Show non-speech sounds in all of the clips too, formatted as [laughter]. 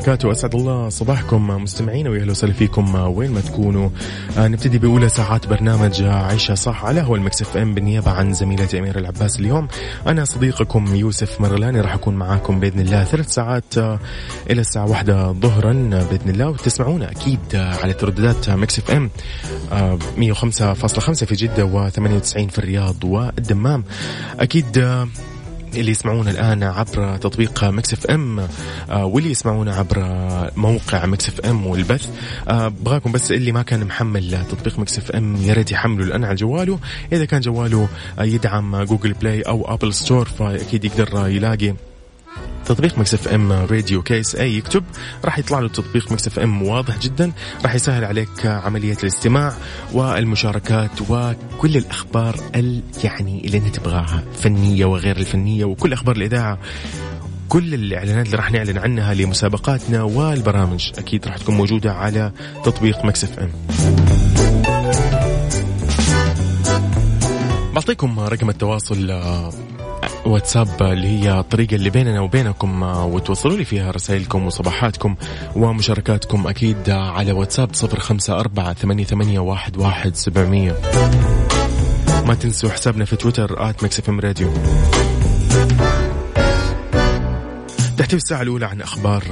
وبركاته. أسعد الله صباحكم مستمعينا ويا هلا وسهلا فيكم. وين ما تكونوا. آه، نبتدي بأولى ساعات برنامج عيشة صح على هوا المكس اف ام بالنيابة عن زميلتي أميرة العباس اليوم. أنا صديقكم يوسف مرلاني راح أكون معاكم بإذن الله ثلاث ساعات آه، إلى الساعة واحدة ظهرا بإذن الله. وتسمعونا أكيد آه، على ترددات مكس اف ام 105.5 في جدة و98 في الرياض والدمام. أكيد اللي يسمعونا الآن عبر تطبيق مكس اف إم آه، واللي يسمعونا عبر موقع مكس اف إم والبث. آه، أبغاكم بس اللي ما كان محمل تطبيق مكسف إم يا ريت يحمله الآن على جواله إذا كان جواله آه، يدعم جوجل بلاي أو أبل ستور فأكيد يقدر يلاقي. تطبيق مكس اف ام راديو KSA يكتب. راح يطلع له تطبيق مكس اف ام واضح جدا. راح يسهل عليك عمليه الاستماع والمشاركات وكل الأخبار ال يعني اللي أنت تبغاها فنية وغير الفنية وكل أخبار الإذاعة. كل الإعلانات اللي راح نعلن عنها لمسابقاتنا والبرامج أكيد راح تكون موجودة على تطبيق مكس اف ام. بعطيكم رقم التواصل واتساب اللي هي الطريقة اللي بيننا وبينكم آه، وتوصلوا لي فيها رسائلكم وصباحاتكم ومشاركاتكم أكيد على واتساب صفر خمسة أربعة ثمانية, ثمانية واحد, واحد سبعمية. ما تنسوا حسابنا في تويتر at إم راديو. تحتوي الساعة الأولى عن أخبار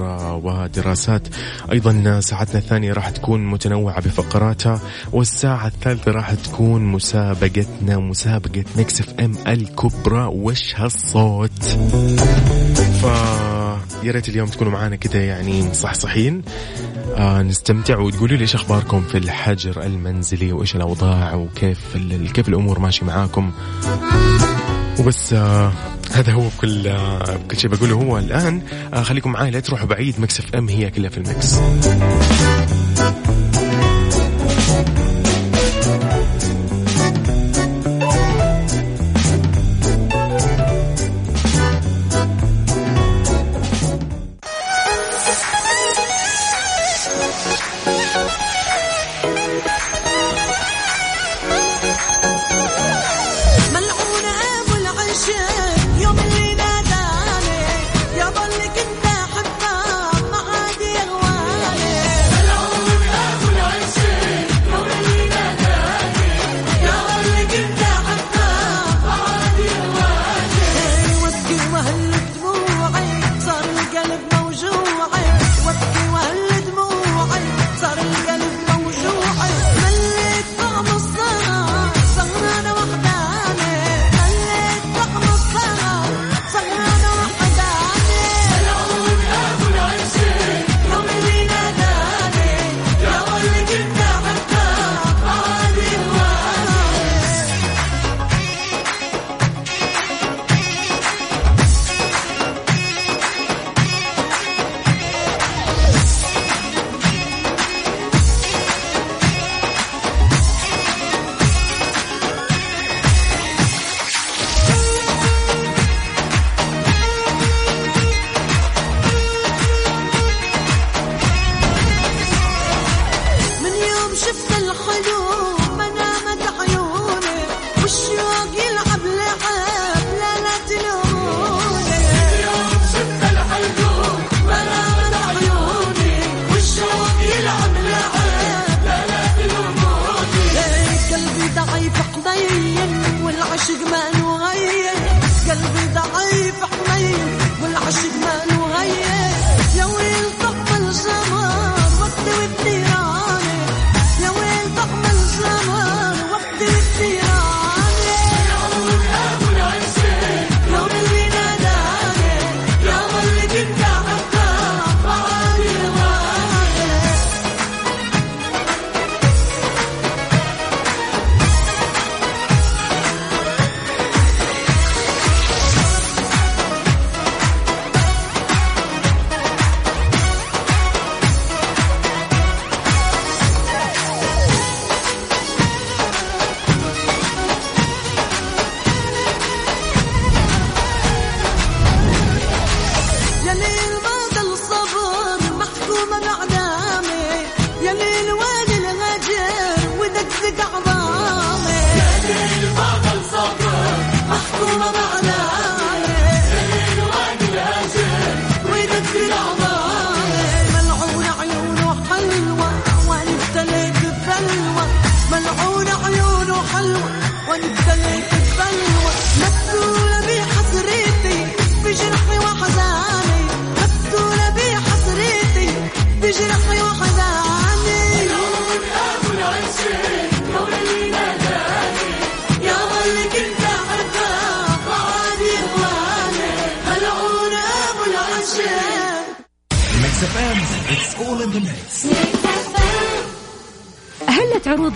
ودراسات. أيضا ساعتنا الثانية راح تكون متنوعة بفقراتها والساعة الثالثة راح تكون مسابقتنا مسابقة ميكس اف ام الكبرى. وش هالصوت؟ ف يا ريت اليوم تكونوا معانا كده يعني مصحصحين. آه نستمتع وتقولوا لي إيش أخباركم في الحجر المنزلي وإيش الأوضاع وكيف كيف الأمور ماشي معاكم. وبس آه هذا هو بكل آه بكل شيء بقوله هو الآن. آه خليكم معاي لا تروحوا بعيد مكس اف أم هي كلها في المكس.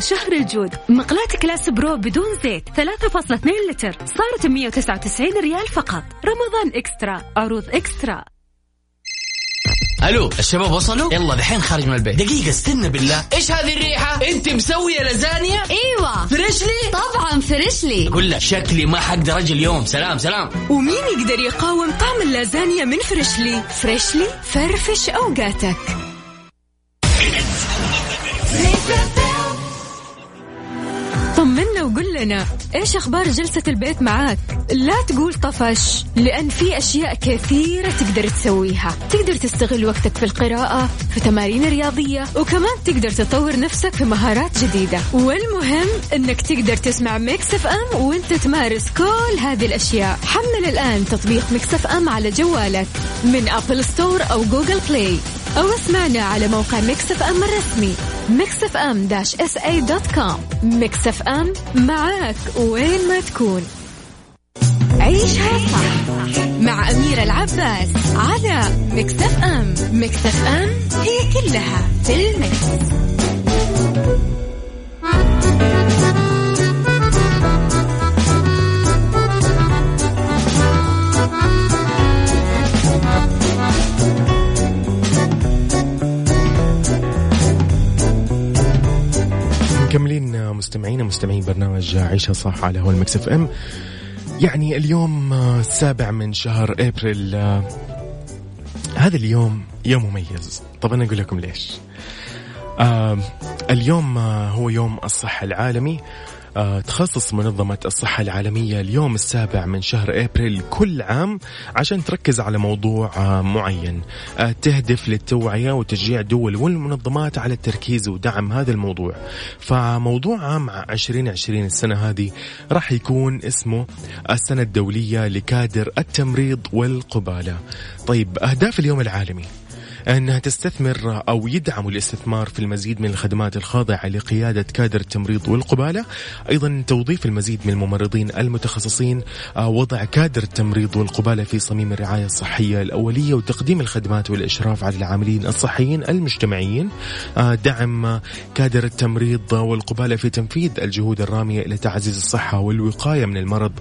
شهر الجود. مقلاة كلاس برو بدون زيت 3.2 لتر. صارت 199 ريال فقط. رمضان eXtra عروض eXtra. ألو الشباب وصلوا؟ يلا دحين خارج من البيت. دقيقة استنى بالله. إيش هذه الريحة؟ أنت مسوية لازانيا؟ إيوه. Freshly؟ طبعا Freshly. أقول لك شكلي ما حقدر أجي اليوم. سلام سلام. ومين يقدر يقاوم طعم اللازانيا من Freshly؟ Freshly؟ فرفش أوقاتك. وقول لنا إيش أخبار جلسة البيت معاك؟ لا تقول طفش لأن في أشياء كثيرة تقدر تسويها. تقدر تستغل وقتك في القراءة في تمارين رياضية وكمان تقدر تطور نفسك في مهارات جديدة. والمهم إنك تقدر تسمع Mix FM وأنت تمارس كل هذه الأشياء. حمل الآن تطبيق Mix FM على جوالك من Apple Store أو Google Play. أو اسمعنا على موقع Mix FM الرسمي. Mix FM dash SA dot com Mix FM معاك وين ما تكون. عيشها صح مع أميرة العباس على Mix FM Mix FM هي كلها في ال mix. مكملين مستمعينا مستمعين برنامج عيشها صح على هوا ال Mix FM. يعني اليوم السابع من شهر أبريل هذا اليوم يوم مميز. طب أنا أقول لكم ليش؟ آه اليوم هو يوم الصحة العالمي. آه، تخصص منظمة الصحة العالمية اليوم السابع من شهر إبريل كل عام عشان تركز على موضوع آه، معين. آه، تهدف للتوعية وتشجيع الدول والمنظمات على التركيز ودعم هذا الموضوع. فموضوع عام 2020 السنة هذه راح يكون اسمه السنة الدولية لكادر التمريض والقبالة. طيب أهداف اليوم العالمي. أنها تستثمر أو يدعم الاستثمار في المزيد من الخدمات الخاضعة لقيادة كادر التمريض والقبالة. أيضا توظيف المزيد من الممرضين المتخصصين آه، وضع كادر التمريض والقبالة في صميم الرعاية الصحية الأولية وتقديم الخدمات والإشراف على العاملين الصحيين المجتمعيين. آه، دعم كادر التمريض والقبالة في تنفيذ الجهود الرامية إلى تعزيز الصحة والوقاية من المرض.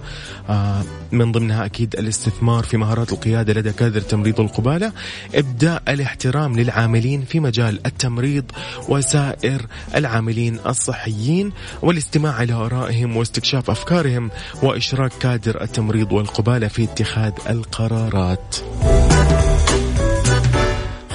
آه، من ضمنها أكيد الاستثمار في مهارات القيادة لدى كادر التمريض والقبالة. إبداء الاحترام للعاملين في مجال التمريض وسائر العاملين الصحيين والاستماع إلى آرائهم واستكشاف أفكارهم وإشراك كادر التمريض والقبالة في اتخاذ القرارات.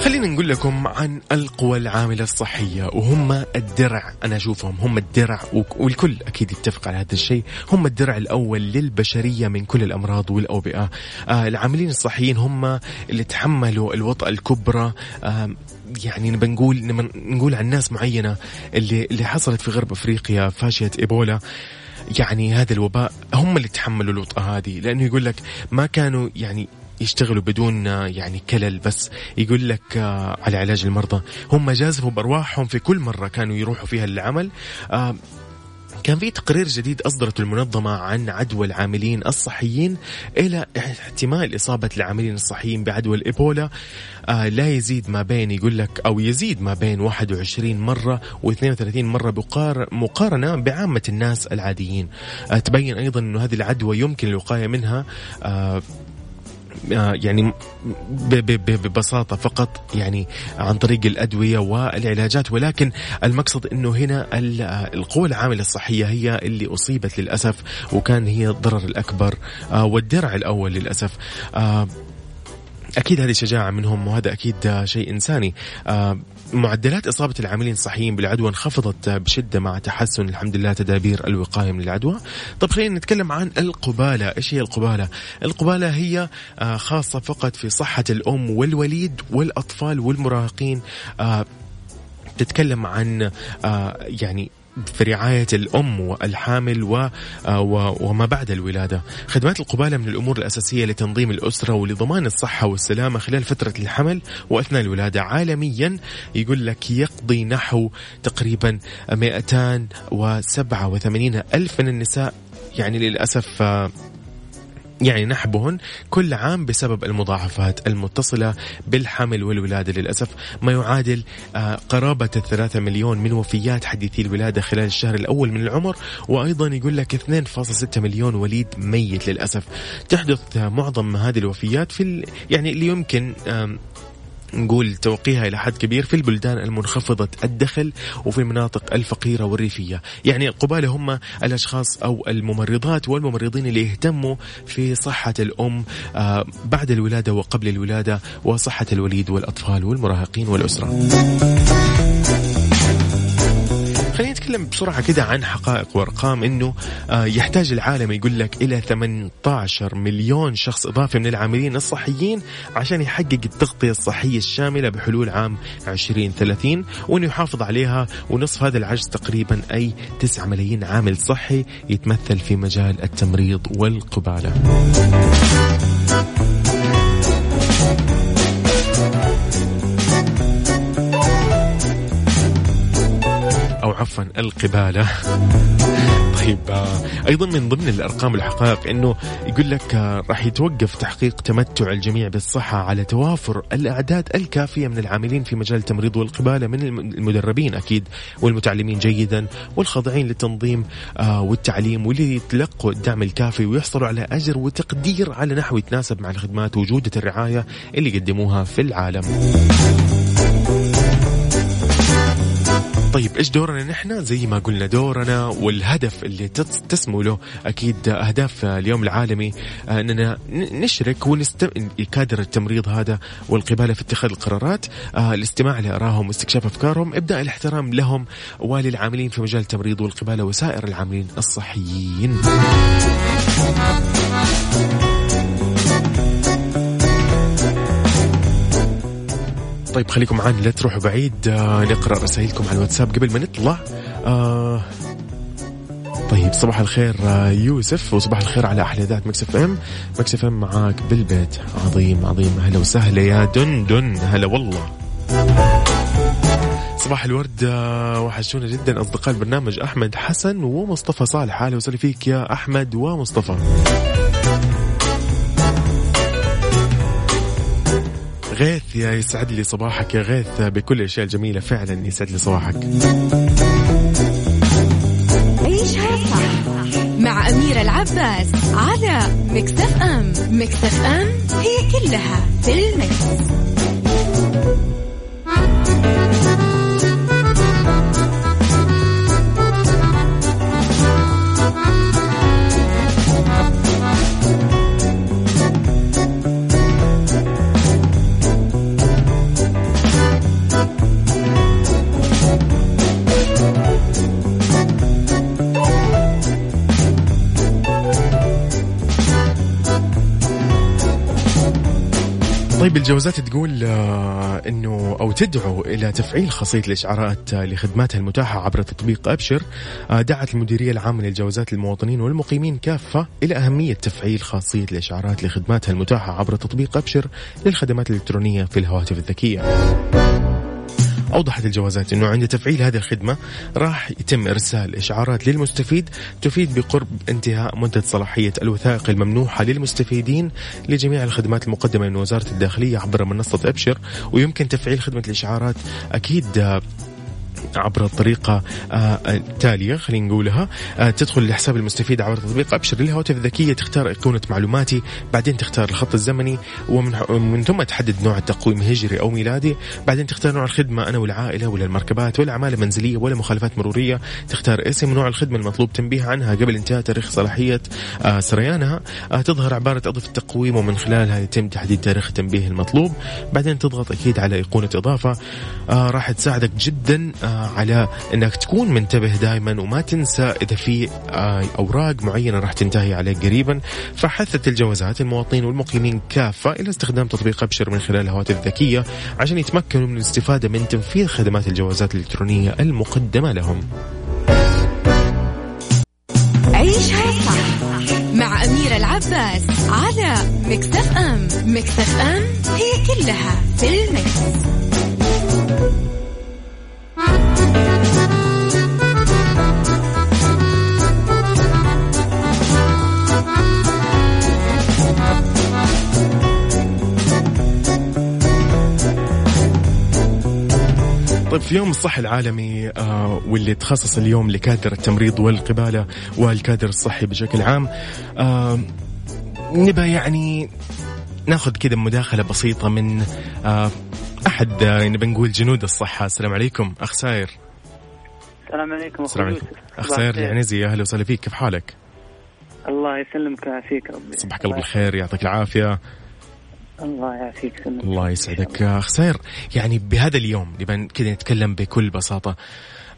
خلينا نقول لكم عن القوى العاملة الصحية وهم الدرع. أنا أشوفهم هم الدرع والكل أكيد يتفق على هذا الشيء. هم الدرع الأول للبشرية من كل الأمراض والأوبئة. آه العاملين الصحيين هم اللي تحملوا الوطأة الكبرى. آه يعني نبى نقول نقول عن ناس معينة اللي اللي حصلت في غرب أفريقيا فاشية إيبولا. يعني هذا الوباء هم اللي تحملوا الوطأة هذه لأنه يقول لك ما كانوا يعني يشتغلوا بدون يعني كلل بس يقول لك آه، على علاج المرضى. هم جازفوا بارواحهم في كل مرة كانوا يروحوا فيها للعمل. آه، كان في تقرير جديد أصدرته المنظمة عن عدوى العاملين الصحيين إلى احتمال إصابة العاملين الصحيين بعدوى الإيبولا. آه لا يزيد ما بين يقول لك أو يزيد ما بين 21 مرة و32 مرة مقارنة بعامة الناس العاديين. آه تبين أيضا أنه هذه العدوى يمكن الوقاية منها. آه آه، يعني ببساطة فقط يعني عن طريق الأدوية والعلاجات. ولكن المقصد أنه هنا القوى العاملة الصحية هي اللي أصيبت للأسف وكان هي الضرر الأكبر آه، والدرع الأول للأسف. آه، أكيد هذه شجاعة منهم وهذا أكيد شيء إنساني. آه، معدلات إصابة العاملين الصحيين بالعدوى انخفضت بشدة مع تحسن الحمد لله تدابير الوقاية من العدوى. طب خلينا نتكلم عن القبالة. إيش هي القبالة؟ القبالة هي آه، خاصة فقط في صحة الأم والوليد والأطفال والمراهقين. آه، تتكلم عن يعني في رعاية الأم والحامل آه، و وما بعد الولادة. خدمات القبالة من الأمور الأساسية لتنظيم الأسرة ولضمان الصحة والسلامة خلال فترة الحمل وأثناء الولادة. عالميا يقول لك يقضي نحو تقريبا 287 ألف من النساء. يعني للأسف آه، يعني نحبهن كل عام بسبب المضاعفات المتصلة بالحمل والولادة للأسف. ما يعادل آه، قرابة الثلاثة مليون من وفيات حديثي الولادة خلال الشهر الأول من العمر وأيضا يقول لك 2.6 مليون وليد ميت للأسف. تحدث معظم هذه الوفيات في يعني اللي يمكن نقول توقيها إلى حد كبير في البلدان المنخفضة الدخل وفي المناطق الفقيرة والريفية. يعني قبالة هم الأشخاص أو الممرضات والممرضين اللي يهتموا في صحة الأم آه، بعد الولادة وقبل الولادة وصحة الوليد والأطفال والمراهقين والأسرة. نتكلم بسرعة كده عن حقائق وأرقام أنه آه، يحتاج العالم يقول لك إلى 18 مليون شخص إضافي من العاملين الصحيين عشان يحقق التغطية الصحية الشاملة بحلول عام 2030 وأنه يحافظ عليها ونصف هذا العجز تقريبا أي 9 ملايين عامل صحي يتمثل في مجال التمريض والقبالة. عفوا القبالة. طيب آه، أيضا من ضمن الأرقام الحقائق أنه يقول لك آه، راح يتوقف تحقيق تمتع الجميع بالصحة على توافر الأعداد الكافية من العاملين في مجال التمريض والقبالة من المدربين أكيد والمتعلمين جيدا والخاضعين للتنظيم آه، والتعليم واللي يتلقوا الدعم الكافي ويحصلوا على أجر وتقدير على نحو يتناسب مع الخدمات وجودة الرعاية اللي يقدموها في العالم. طيب إيش دورنا نحن؟ زي ما قلنا دورنا والهدف اللي تسمو له أكيد أهداف اليوم العالمي آه، أننا نشرك ونست كادر التمريض هذا والقبالة في اتخاذ القرارات آه، الاستماع لارائهم واستكشاف أفكارهم إبداء الاحترام لهم وللعاملين في مجال التمريض والقبالة وسائر العاملين الصحيين. طيب خليكم معانا لا تروحوا بعيد. آه نقرأ رسائلكم على الواتساب قبل ما نطلع. آه طيب صباح الخير آه يوسف وصباح الخير على أحلى إذاعة Mix FM. Mix FM معاك بالبيت. عظيم عظيم. هلا وسهلا يا دن دن. هلا والله. صباح الورد آه، وحشونا جدا. أصدقاء البرنامج أحمد حسن ومصطفى صالح. أهلا وسهلا فيك يا أحمد ومصطفى. غيث يا يسعد لي صباحك يا غيث بكل الأشياء الجميلة فعلا يسعد لي صباحك عيشها صح مع أميرة العباس على مكتف أم مكتف أم هي كلها في المكس. طيب الجوازات تقول آه، إنه أو تدعو إلى تفعيل خاصية الإشعارات لخدماتها المتاحة عبر تطبيق أبشر آه، دعت المديرية العامة للجوازات للمواطنين والمقيمين كافة إلى أهمية تفعيل خاصية الإشعارات لخدماتها المتاحة عبر تطبيق أبشر للخدمات الإلكترونية في الهواتف الذكية. أوضحت الجوازات أنه عند تفعيل هذه الخدمة راح يتم إرسال إشعارات للمستفيد تفيد بقرب انتهاء مدة صلاحية الوثائق الممنوحة للمستفيدين لجميع الخدمات المقدمة من وزارة الداخلية عبر منصة أبشر ويمكن تفعيل خدمة الإشعارات أكيد عبر الطريقة آه، التالية خلينا نقولها. آه، تدخل لحساب المستفيد عبر تطبيق أبشر للهواتف الذكية تختار أيقونة معلوماتي بعدين تختار الخط الزمني ومن ثم تحدد نوع التقويم هجري أو ميلادي. بعدين تختار نوع الخدمة أنا والعائلة ولا المركبات ولا أعمال منزلية ولا مخالفات مرورية. تختار اسم نوع الخدمة المطلوب تنبيه عنها قبل انتهاء تاريخ صلاحية آه، سريانها. تظهر عبارة أضف التقويم ومن خلالها يتم تحديد تاريخ التنبيه المطلوب. بعدين تضغط أكيد على أيقونة إضافة. راح تساعدك جدا على إنك تكون منتبه دائما وما تنسى إذا في آه، أوراق معينة راح تنتهي عليك قريبا فحثت الجوازات المواطنين والمقيمين كافة إلى استخدام تطبيق أبشر من خلال الهواتف الذكية عشان يتمكنوا من الاستفادة من تنفيذ خدمات الجوازات الإلكترونية المقدمة لهم. عيشها صح مع أميرة العباس على مكتف أم مكتف أم هي كلها في المكس. طيب في يوم الصحة العالمي آه واللي تخصص اليوم لكادر التمريض والقبالة والكادر الصحي بشكل عام آه نبى يعني ناخذ كذا مداخلة بسيطة من آه أحد آه نبى نقول جنود الصحة. السلام عليكم أخ ساير. السلام عليكم السلام عليكم. أخ ساير العنزي أهلا وسهلا فيك. كيف حالك؟ الله يسلمك ويعافيك ربي. صبحك الله بالخير يعطيك العافية. الله يعافيك الله يسعدك. أخ سير يعني بهذا اليوم نبى كذا نتكلم بكل بساطة.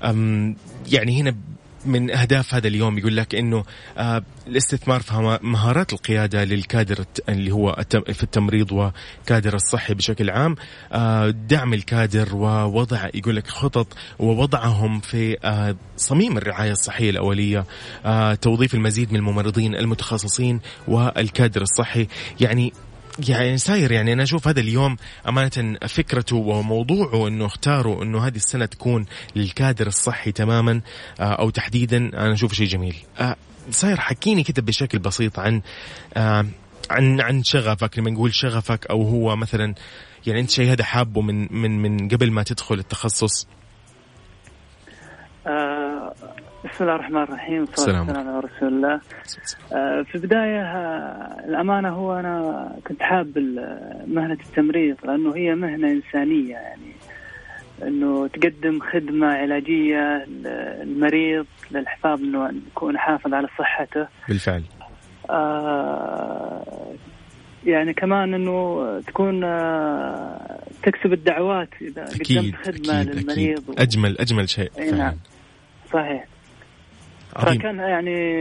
أم يعني هنا من أهداف هذا اليوم يقول لك إنه آه الاستثمار في مهارات القيادة للكادر اللي هو في التمريض وكادر الصحي بشكل عام آه دعم الكادر ووضع يقول لك خطط ووضعهم في آه صميم الرعاية الصحية الأولية توظيف المزيد من الممرضين المتخصصين والكادر الصحي. يعني يعني ساير يعني أنا أشوف هذا اليوم أمانة فكرته وموضوعه انه اختاروا أنه هذه السنة تكون للكادر الصحي تماما آه، أو تحديدا. أنا أشوف شيء جميل. آه، ساير حكيني كده بشكل بسيط عن آه، عن عن شغفك. لما نقول شغفك أو هو مثلا يعني أنت شيء هذا حابه من من من قبل ما تدخل التخصص؟ بسم الله الرحمن الرحيم والصلاة والسلام على رسول الله. آه في البداية آه الأمانة هو أنا كنت حاب مهنة التمريض لأنه هي مهنة إنسانية يعني أنه تقدم خدمة علاجية للمريض للحفاظ أنه يكون حافظ على صحته. بالفعل. آه يعني كمان إنه تكون آه، تكسب الدعوات إذا قدمت خدمة أكيد للمريض أكيد. و... أجمل أجمل شيء نعم. صحيح. عظيم. فكان يعني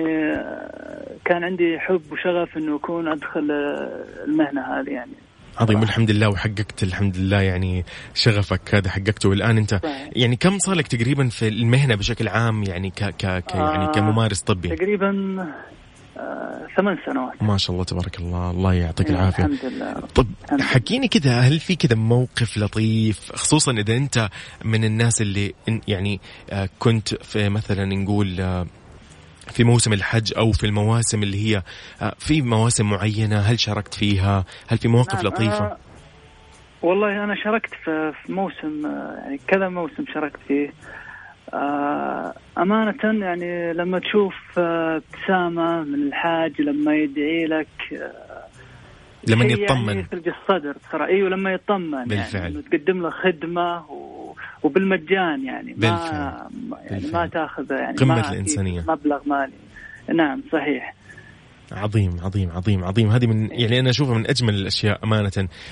كان عندي حب وشغف إنه أكون أدخل المهنة هذه يعني. عظيم والحمد لله وحققت الحمد لله يعني شغفك هذا حققته. والآن أنت يعني كم صار لك تقريبا في المهنة بشكل عام؟ يعني ك ك, ك يعني آه، كممارس طبي؟ تقريبا آه، ثمان سنوات. ما شاء الله تبارك الله. الله يعطيك العافية. الحمد لله. طب حكيني كذا هل في كذا موقف لطيف؟ خصوصا إذا أنت من الناس اللي يعني آه، كنت في مثلا نقول في موسم الحج أو في المواسم اللي هي آه، في مواسم معينة هل شاركت فيها؟ هل في مواقف نعم لطيفة؟ أنا والله أنا شاركت في موسم آه، يعني كذا موسم شاركت فيه آه، أمانة يعني لما تشوف أبتسامة من الحاج لما يدعي لك لما يطمن يعني في الصدر ترى إيوه لما يطمن يعني بالفعل يعني تقدم له خدمة و... وبالمجان يعني ما يعني بالفعل. ما تاخذ يعني قمة ما الإنسانية. مبلغ مالي. نعم صحيح. عظيم عظيم عظيم عظيم. هذه من يعني أنا أشوفها من أجمل الأشياء أمانة.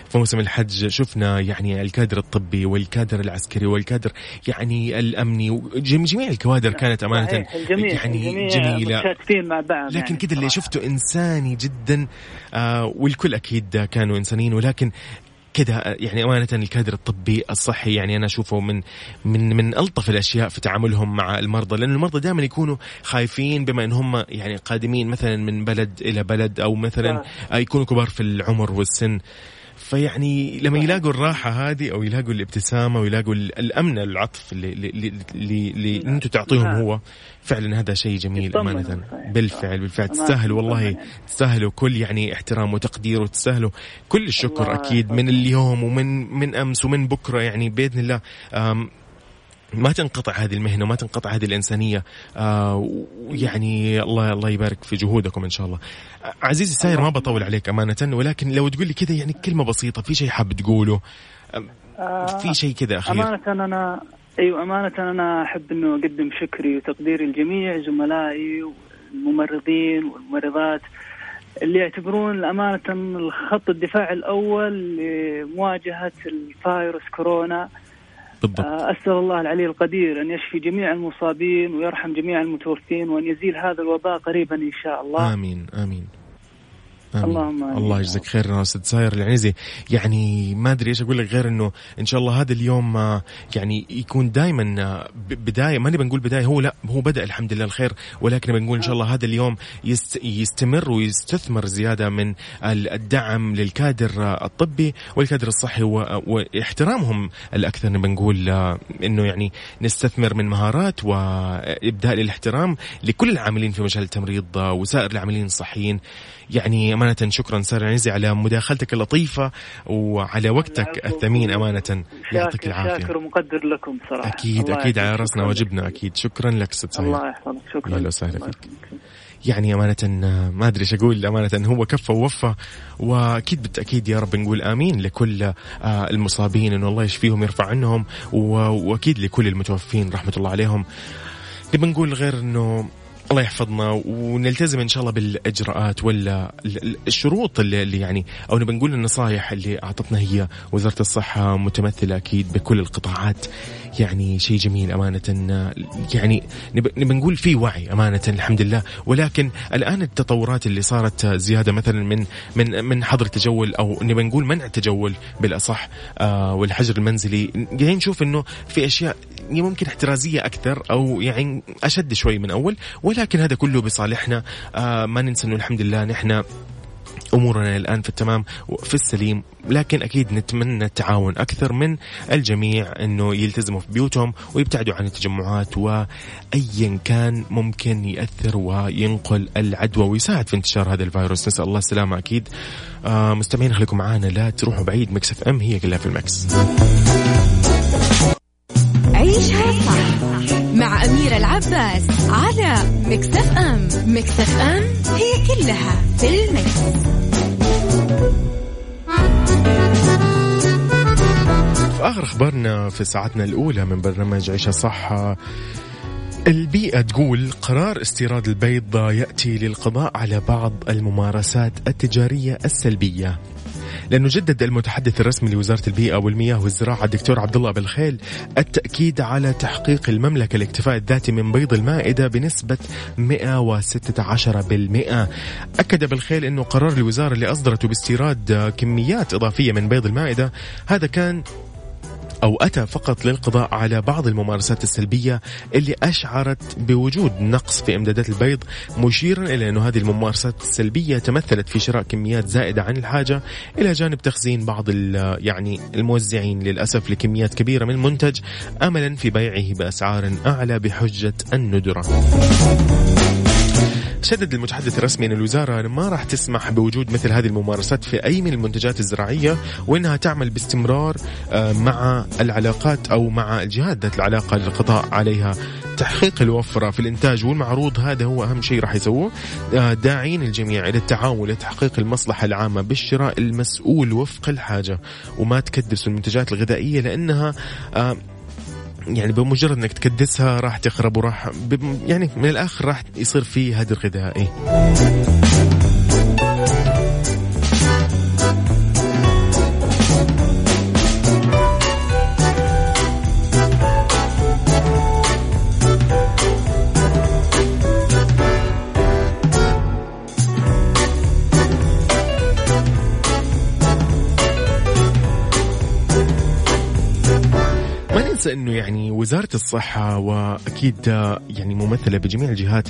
في موسم الحج شفنا يعني الكادر الطبي والكادر العسكري والكادر يعني الأمني وجميع الكوادر كانت أمانة. الجميع يعني الجميع جميلة. مع بعض لكن يعني كذا اللي شفته إنساني جدا آه والكل أكيد كانوا إنسانيين ولكن كذا يعني أمانة الكادر الطبي الصحي يعني أنا أشوفه من من من ألطف الأشياء في تعاملهم مع المرضى لأن المرضى دائما يكونوا خايفين بما إن هم يعني قادمين مثلا من بلد إلى بلد أو مثلا آه. يكونوا كبار في العمر والسن فيعني لما يلاقوا الراحة هذه أو يلاقوا الابتسامة ويلاقوا الأمن العطف اللي, اللي, اللي, اللي. أنتم تعطيهم. هو فعلا هذا شيء جميل أمانة. بالفعل بالفعل. تستاهلوا والله تستاهلوا كل يعني احترام وتقدير وتستاهلوا كل الشكر أكيد من اليوم ومن من أمس ومن بكرة يعني بإذن الله. ما تنقطع هذه المهنة وما تنقطع هذه الإنسانية. آه يعني الله الله يبارك في جهودكم إن شاء الله. عزيزي الساير ما بطول عليك أمانة ولكن لو تقول لي كذا يعني كلمة بسيطة في شيء حاب تقوله؟ في شيء كذا أخير؟ أمانة أنا أيوه أمانة أنا أحب إنه أقدم شكري وتقديري لجميع زملائي والممرضين والممرضات اللي يعتبرون أمانة الخط الدفاع الأول لمواجهة الفيروس كورونا. بالضبط. آه، أسأل الله العلي القدير أن يشفي جميع المصابين ويرحم جميع المتوفين وأن يزيل هذا الوباء قريبا إن شاء الله آمين آمين اللهم آمين. الله يجزاك خير أستاذ ساير العنزي يعني ما أدري إيش أقول لك غير إنه إن شاء الله هذا اليوم آه، يعني يكون دائما آه، بداية ما نبي نقول بداية هو لا هو بدأ الحمد لله الخير ولكن بنقول إن شاء الله هذا اليوم يست يستمر ويستثمر زيادة من الدعم للكادر آه، الطبي والكادر الصحي واحترامهم الأكثر بنقول إنه يعني نستثمر من مهارات وإبداء الاحترام لكل العاملين في مجال التمريض وسائر العاملين الصحيين. يعني أمانة شكرا سارة عنزي على مداخلتك اللطيفة وعلى وقتك الثمين أمانة يعطيك العافية. شاكر ومقدر لكم صراحة. أكيد أكيد على. رأسنا واجبنا أكيد. شكرا لك ست سهير الله يحفظك شكرا. أهلا وسهلا فيك. يعني أمانة ما أدري إيش أقول. أمانة هو كفى ووفى وأكيد بالتأكيد يا رب نقول آمين لكل آه، المصابين إنه الله يشفيهم يرفع عنهم وأكيد لكل المتوفين رحمة الله عليهم. نبي نقول غير إنه الله يحفظنا ونلتزم إن شاء الله بالإجراءات ولا ال- ال- الشروط اللي, يعني أو نبي نقول النصائح اللي أعطتنا هي وزارة الصحة متمثلة أكيد بكل القطاعات. يعني شيء جميل أمانة يعني نبي نبي نقول في وعي أمانة الحمد لله. ولكن الآن التطورات اللي صارت زيادة مثلا من من من حظر التجول أو نبي نقول منع التجول بالأصح آه والحجر المنزلي. قاعدين نشوف إنه في أشياء ممكن احترازية أكثر أو يعني أشد شوي من أول ولكن هذا كله بصالحنا. آه ما ننسى إنه الحمد لله نحن أمورنا الآن في التمام وفي السليم لكن أكيد نتمنى التعاون أكثر من الجميع إنه يلتزموا في بيوتهم ويبتعدوا عن التجمعات وايا كان ممكن يأثر وينقل العدوى ويساعد في انتشار هذا الفيروس. نسأل الله السلامة أكيد. آه مستمعين خليكم معنا لا تروحوا بعيد. Mix FM هي كلها في ال mix. عيشها صح مع أميرة العباس على Mix FM Mix FM هي كلها في المكس. في آخر أخبارنا في ساعتنا الأولى من برنامج عيشة صح البيئة تقول قرار استيراد البيض يأتي للقضاء على بعض الممارسات التجارية السلبية لأنه جدد المتحدث الرسمي لوزارة البيئة والمياه والزراعة الدكتور عبد الله بالخيل التأكيد على تحقيق المملكة الاكتفاء الذاتي من بيض المائدة بنسبة 116% أكد بالخيل أنه قرار الوزارة اللي أصدرته باستيراد كميات إضافية من بيض المائدة هذا كان أو أتى فقط للقضاء على بعض الممارسات السلبية اللي أشعرت بوجود نقص في إمدادات البيض مشيرا إلى أن هذه الممارسات السلبية تمثلت في شراء كميات زائدة عن الحاجة إلى جانب تخزين بعض يعني الموزعين للأسف لكميات كبيرة من المنتج أملا في بيعه بأسعار أعلى بحجة الندرة. شدد المتحدث الرسمي أن الوزارة ما راح تسمح بوجود مثل هذه الممارسات في أي من المنتجات الزراعية وأنها تعمل باستمرار آه، مع العلاقات أو مع الجهات ذات العلاقة للقضاء عليها. تحقيق الوفرة في الإنتاج والمعروض هذا هو أهم شيء راح يسووه. آه، داعين الجميع إلى التعاون لتحقيق المصلحة العامة بالشراء المسؤول وفق الحاجة وما تكدسوا المنتجات الغذائية لأنها آه، يعني بمجرد إنك تكدسها راح تخرب وراح يعني من الآخر راح يصير في هدر غذائي. ننسى إنه يعني وزارة الصحة وأكيد يعني ممثلة بجميع الجهات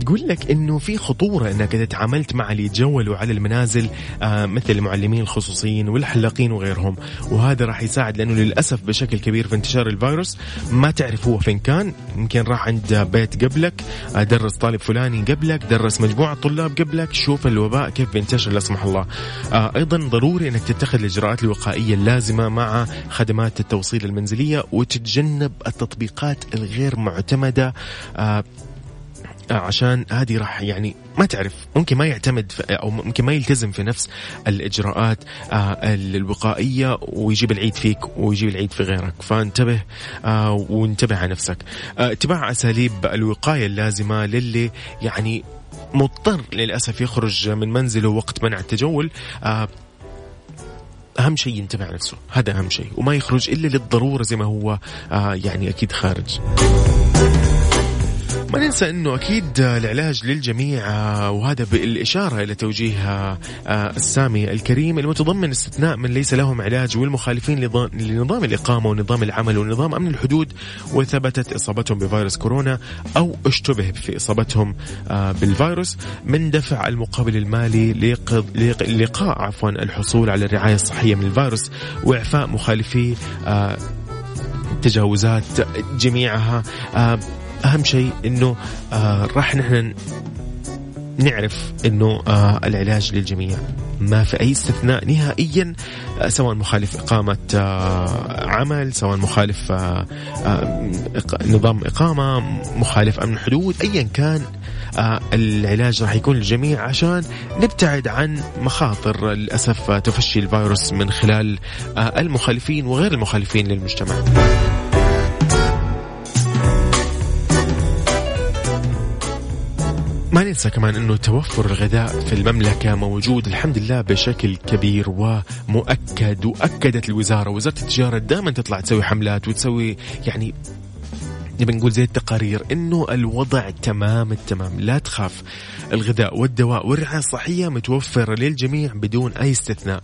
تقول لك إنه في خطورة إنك إذا تعاملت مع اللي يتجولوا على المنازل آه مثل المعلمين الخصوصيين والحلاقين وغيرهم. وهذا راح يساعد لأنه للأسف بشكل كبير في انتشار الفيروس. ما تعرف هو فين كان يمكن راح عند بيت قبلك آه درس طالب فلاني قبلك درس مجموعة طلاب قبلك شوف الوباء كيف بينتشر لا سمح الله. آه أيضا ضروري إنك تتخذ الإجراءات الوقائية اللازمة مع خدمات التوصيل المنزلية وتتجنب التطبيقات الغير معتمدة. عشان هذه راح يعني ما تعرف ممكن ما يعتمد أو ممكن ما يلتزم في نفس الإجراءات آه، الوقائية ويجيب العيد فيك ويجيب العيد في غيرك. فانتبه آه، وانتبه على نفسك. آه، اتباع أساليب الوقاية اللازمة للي يعني مضطر للأسف يخرج من منزله وقت منع التجول آه، أهم شيء ينتبه على نفسه. هذا أهم شيء. وما يخرج إلا للضرورة زي ما هو آه، يعني أكيد خارج. ما ننسى إنه أكيد العلاج للجميع آه، وهذا بالإشارة إلى توجيه آه، آه، السامي الكريم المتضمن استثناء من ليس لهم علاج والمخالفين لنظام الإقامة ونظام العمل ونظام أمن الحدود وثبتت إصابتهم بفيروس كورونا أو اشتبه في إصابتهم بالفيروس من دفع المقابل المالي لقاء عفوا الحصول على الرعاية الصحية من الفيروس وإعفاء مخالفي تجاوزات جميعها أهم شيء إنه آه راح نحن نعرف إنه آه العلاج للجميع ما في أي استثناء نهائيا آه سواء مخالف إقامة آه عمل سواء مخالف آه نظام إقامة مخالف أمن حدود ايا كان العلاج راح يكون للجميع عشان نبتعد عن مخاطر للأسف تفشي الفيروس من خلال المخالفين وغير المخالفين للمجتمع. ما ننسى كمان إنه توفر الغذاء في المملكة موجود الحمد لله بشكل كبير ومؤكد وأكدت الوزارة. وزارة التجارة دائما تطلع تسوي حملات وتسوي يعني نبي نقول زي التقارير إنه الوضع تمام التمام. لا تخاف. الغذاء والدواء والرعاية الصحية متوفره للجميع بدون أي استثناء.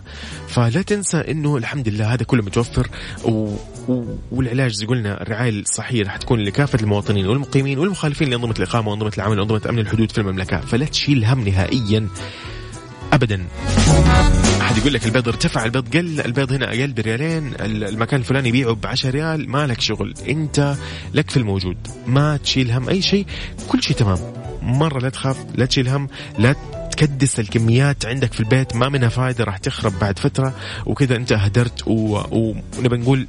فلا تنسى إنه الحمد لله هذا كله متوفر و... و... والعلاج زي قلنا الرعاية الصحية راح تكون لكافة المواطنين والمقيمين والمخالفين لأنظمة الإقامة وأنظمة العمل وأنظمة أمن الحدود في المملكة. فلا تشيل هم نهائيا ابدا. احد يقول لك البيض ارتفع البيض قل البيض هنا أقل بريالين المكان الفلاني يبيعه ب 10 ريال ما لك شغل انت لك في الموجود ما تشيل هم أي شيء كل شيء تمام. مرة لا تخاف لا تشيل هم لا تكدس الكميات عندك في البيت ما منها فائده راح تخرب بعد فترة وكذا انت اهدرت ونبي نقول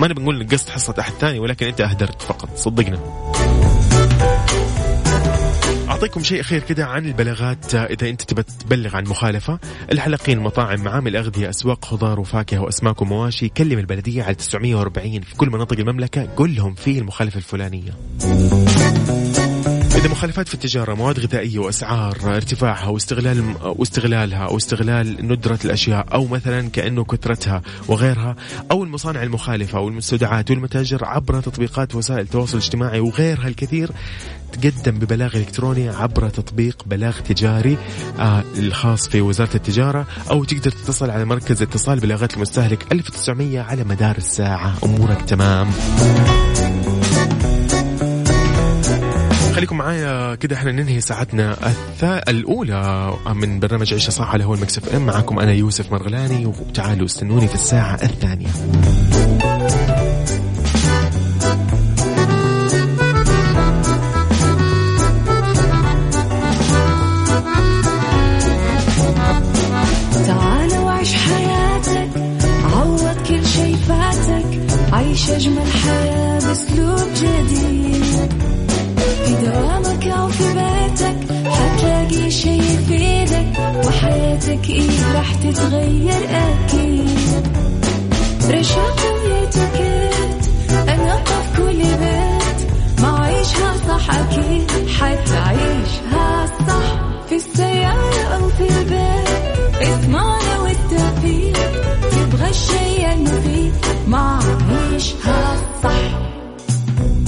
ما نبي نقول نقصت حصة أحد ثاني ولكن أنت اهدرت فقط صدقنا. أعطيكم شيء اخير كده عن البلاغات. إذا أنت تبى تبلغ عن مخالفة الحلقين مطاعم معامل أغذية أسواق خضار وفاكهة وأسماك ومواشي كلم البلدية على 940 في كل مناطق المملكة. قل لهم في المخالفة الفلانية. إذا مخالفات في التجارة مواد غذائية وأسعار ارتفاعها واستغلال واستغلالها أو استغلال ندرة الأشياء أو مثلا كأنه كثرتها وغيرها أو المصانع المخالفة والمستودعات والمتاجر عبر تطبيقات وسائل التواصل الاجتماعي وغيرها الكثير تقدم ببلاغ إلكتروني عبر تطبيق بلاغ تجاري آه الخاص في وزارة التجارة أو تقدر تتصل على مركز اتصال بلاغات المستهلك 1900 على مدار الساعة. أمورك تمام. خليكم معايا كده إحنا ننهي ساعتنا الأولى من برنامج عيشه صح على هو المكس إف إم. معاكم أنا يوسف مرغلاني وتعالوا استنوني في الساعة الثانية. وحياتك إيه راح تتغير أكيد؟ رشاق ويتوكيت أنا في كل بيت. ما عيشها صح أكيد. حتعيشها صح في السيارة أو في البيت. اسمعنا والتوفيق. تبغى الشي المفيد ما عيشها صح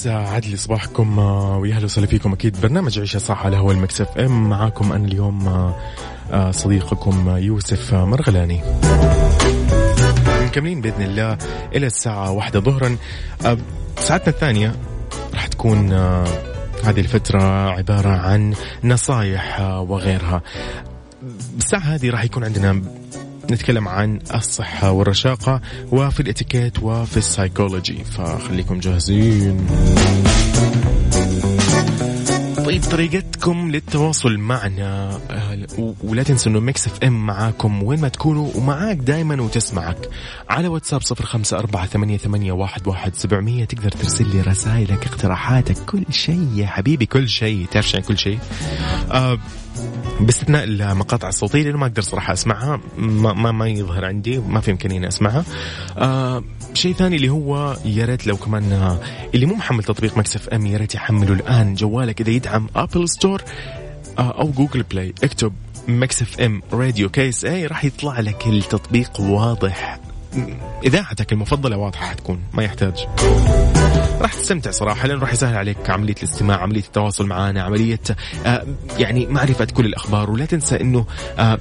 يسعد لي صباحكم آه، ويا أهلا وسهلا فيكم. أكيد برنامج عيشه صح على هو المكس إف إم. معاكم أنا اليوم آه، آه، صديقكم يوسف مرغلاني. مكملين بإذن الله إلى الساعة واحدة ظهرا. ساعتنا الثانية راح تكون هذه الفترة عبارة عن نصايح وغيرها. بالساعة هذه راح يكون عندنا نتكلم عن الصحة والرشاقة وفي الاتيكيت وفي السايكولوجي. فخليكم جاهزين. طيب طريقتكم للتواصل معنا آه، ولا تنسوا إنه Mix FM معاكم وين ما تكونوا ومعاك دائما وتسمعك على واتساب صفر خمسة أربعة ثمانية, ثمانية واحد, واحد سبعمية. تقدر ترسل لي رسائلك اقتراحاتك كل شيء يا حبيبي كل شيء. تعرف كل شيء؟ آه باستثناء المقاطع الصوتية لأنه ما أقدر صراحة أسمعها ما ما, ما يظهر عندي ما في إمكانية إني أسمعها. آه شيء ثاني اللي هو يا ريت لو كمان آه اللي مو محمل تطبيق Mix FM يا ريت يحمله الآن جوالك إذا يدعم Apple Store آه أو Google Play اكتب Mix FM Radio KSA راح يطلع لك التطبيق واضح إذاعتك المفضلة واضحة حتكون ما يحتاج. راح تستمتع صراحة لأنه راح يسهل عليك عملية الاستماع عملية التواصل معنا عملية آه يعني معرفة كل الأخبار. ولا تنسى إنه آه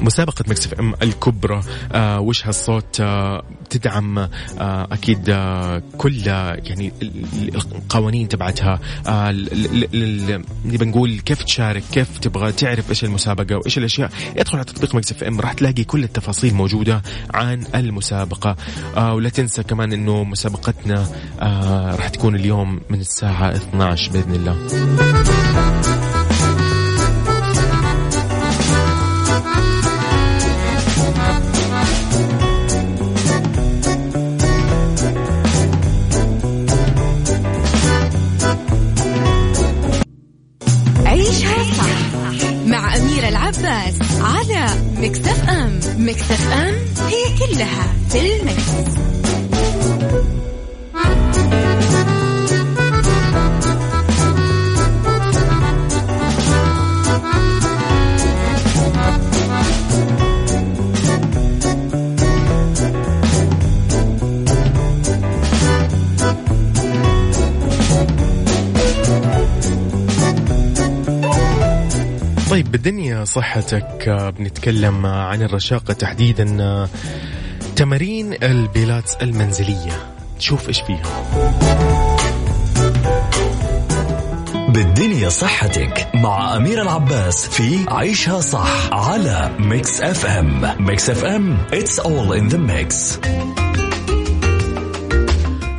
مسابقة Mix FM الكبرى آه وش هالصوت آه تدعم آه أكيد آه كل يعني القوانين تبعتها آه نبي نقول كيف تشارك كيف تبغى تعرف إيش المسابقة وإيش الأشياء. ادخل على تطبيق Mix FM راح تلاقي كل التفاصيل موجودة عن المسابقة. آه ولا تنسى كمان إنه مسابقتنا آه راح تكون اليوم من الساعة 12 بإذن الله. صحتك آه، بنتكلم عن الرشاقة تحديدا آه، تمارين البيلاتس المنزلية. تشوف إيش فيها بالدنيا صحتك مع أميرة العباس في عيشها صح على Mix FM Mix FM it's all in the mix.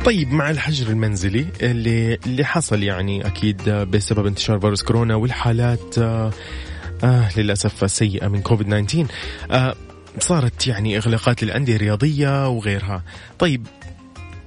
طيب مع الحجر المنزلي اللي اللي حصل يعني أكيد بسبب انتشار فيروس كورونا والحالات آه للأسف السيئة من كوفيد 19 آه صارت يعني إغلاقات للأندية الرياضية وغيرها. طيب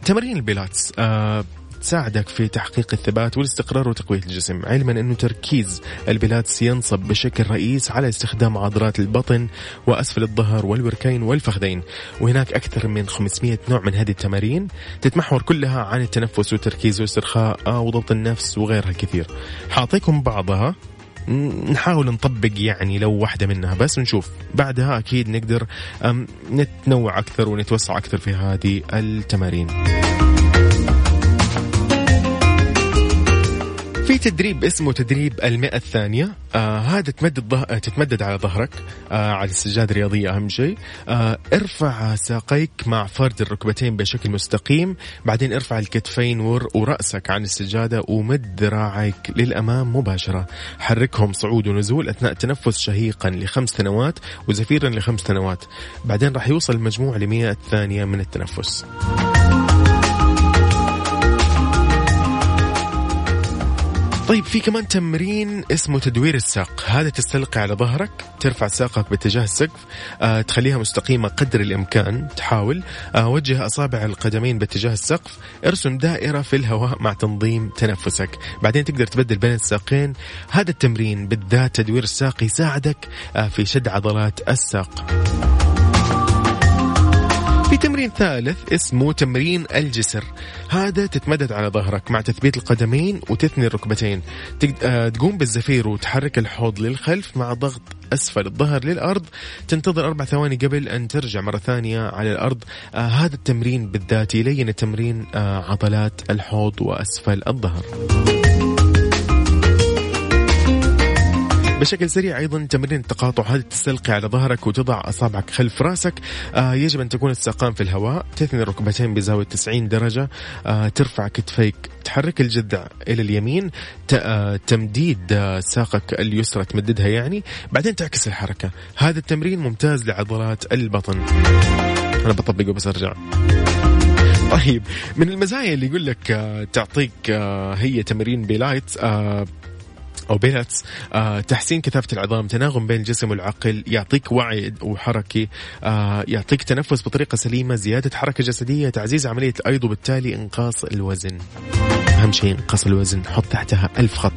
تمارين البيلاتس آه تساعدك في تحقيق الثبات والاستقرار وتقوية الجسم علما أنه تركيز البيلاتس ينصب بشكل رئيس على استخدام عضلات البطن وأسفل الظهر والوركين والفخذين. وهناك أكثر من 500 نوع من هذه التمارين تتمحور كلها عن التنفس والتركيز والاسترخاء وضبط النفس وغيرها كثير. حاعطيكم بعضها. نحاول نطبق يعني لو واحدة منها بس نشوف. بعدها أكيد نقدر نتنوع أكثر ونتوسع أكثر في هذه التمارين. في تدريب اسمه تدريب المئة الثانية. آه هذا تمدد ضه... تتمدد على ظهرك آه على السجادة الرياضية أهم شيء. آه ارفع ساقيك مع فرد الركبتين بشكل مستقيم. بعدين ارفع الكتفين ور... ورأسك عن السجادة ومد ذراعيك للأمام مباشرة. حركهم صعود ونزول أثناء التنفس شهيقا لخمس سنوات وزفيرا لخمس سنوات. بعدين راح يوصل المجموع لمئة ثانية من التنفس. طيب في كمان تمرين اسمه تدوير الساق هذا تستلقي على ظهرك ترفع ساقك باتجاه السقف آه تخليها مستقيمة قدر الإمكان تحاول. آه وجه أصابع القدمين باتجاه السقف ارسم دائرة في الهواء مع تنظيم تنفسك. بعدين تقدر تبدل بين الساقين. هذا التمرين بالذات تدوير الساق يساعدك آه في شد عضلات الساق. في تمرين ثالث اسمه تمرين الجسر. هذا تتمدد على ظهرك مع تثبيت القدمين وتثني الركبتين. آه، تقوم بالزفير وتحرك الحوض للخلف مع ضغط أسفل الظهر للأرض. تنتظر أربع ثواني قبل أن ترجع مرة ثانية على الأرض. آه هذا التمرين بالذات يلين تمرين آه عضلات الحوض وأسفل الظهر. بشكل سريع أيضا تمرين التقاطع هذه تستلقي على ظهرك وتضع أصابعك خلف رأسك. آه يجب أن تكون الساقان في الهواء. تثني الركبتين بزاوية 90 درجة. آه ترفع كتفيك. تحرك الجذع إلى اليمين. آه تمديد آه ساقك اليسرى. تمددها يعني. بعدين تعكس الحركة. هذا التمرين ممتاز لعضلات البطن. أنا بطبقه بس ارجع طيب من المزايا اللي يقول لك آه تعطيك هي تمرين بيلايت آه أو بيلاتس آه تحسين كثافه العظام تناغم بين الجسم والعقل يعطيك وعي حركي آه يعطيك تنفس بطريقة سليمة زيادة حركة جسدية تعزيز عملية الأيض وبالتالي إنقاص الوزن. أهم شيء إنقاص الوزن حط تحتها ألف خط.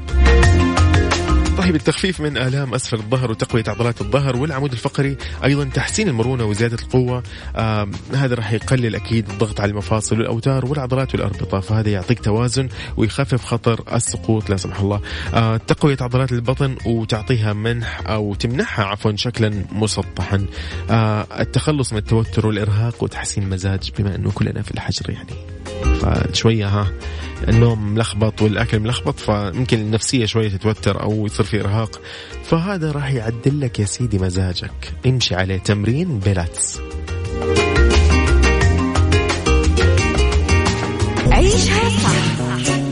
راح بالتخفيف من آلام أسفل الظهر وتقوية عضلات الظهر والعمود الفقري أيضا تحسين المرونة وزيادة القوة. آه هذا راح يقلل أكيد الضغط على المفاصل والأوتار والعضلات والأربطة فهذا يعطيك توازن ويخفف خطر السقوط لا سمح الله. آه تقوية عضلات البطن وتعطيها منح أو تمنحها عفوا شكلا مسطحا. آه التخلص من التوتر والإرهاق وتحسين المزاج بما أنه كلنا في الحجر يعني. فشوية ها. النوم ملخبط والأكل ملخبط فممكن النفسية شوية تتوتر أو يصير في إرهاق. فهذا راح يعدل لك يا سيدي مزاجك. امشي عليه تمرين بيلاتس. عيشها صح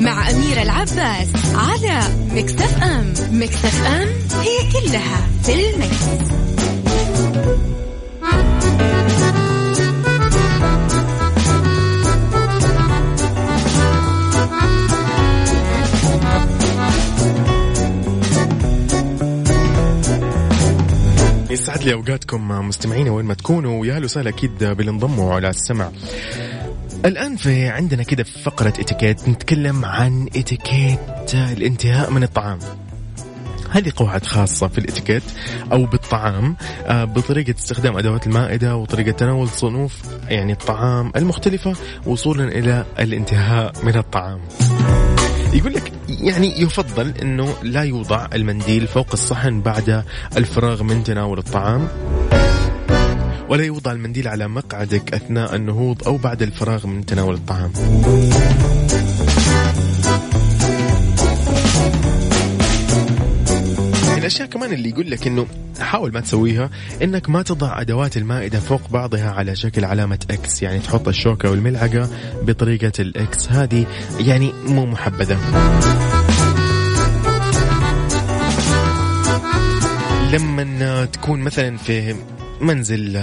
مع أميرة العباس على Mix FM. Mix FM هي كلها في ال mix. يسعد لي أوقاتكم مستمعينا وين ما تكونوا. ويا أهلا وسهلا أكيد بالانضموا على السمع. الآن في عندنا كده في فقرة إتيكيت نتكلم عن إتيكيت الانتهاء من الطعام. هذه قواعد خاصة في الإتيكيت أو بالطعام آه، بطريقة استخدام أدوات المائدة وطريقة تناول صنوف يعني الطعام المختلفة وصولا إلى الانتهاء من الطعام. يقول لك يعني يفضل إنه لا يوضع المنديل فوق الصحن بعد الفراغ من تناول الطعام ولا يوضع المنديل على مقعدك أثناء النهوض أو بعد الفراغ من تناول الطعام. الأشياء كمان اللي يقول لك إنه حاول ما تسويها إنك ما تضع أدوات المائدة فوق بعضها على شكل علامة X يعني تحط الشوكة والملعقة بطريقة ال X هذه يعني مو محبذة. لما تكون مثلا في منزل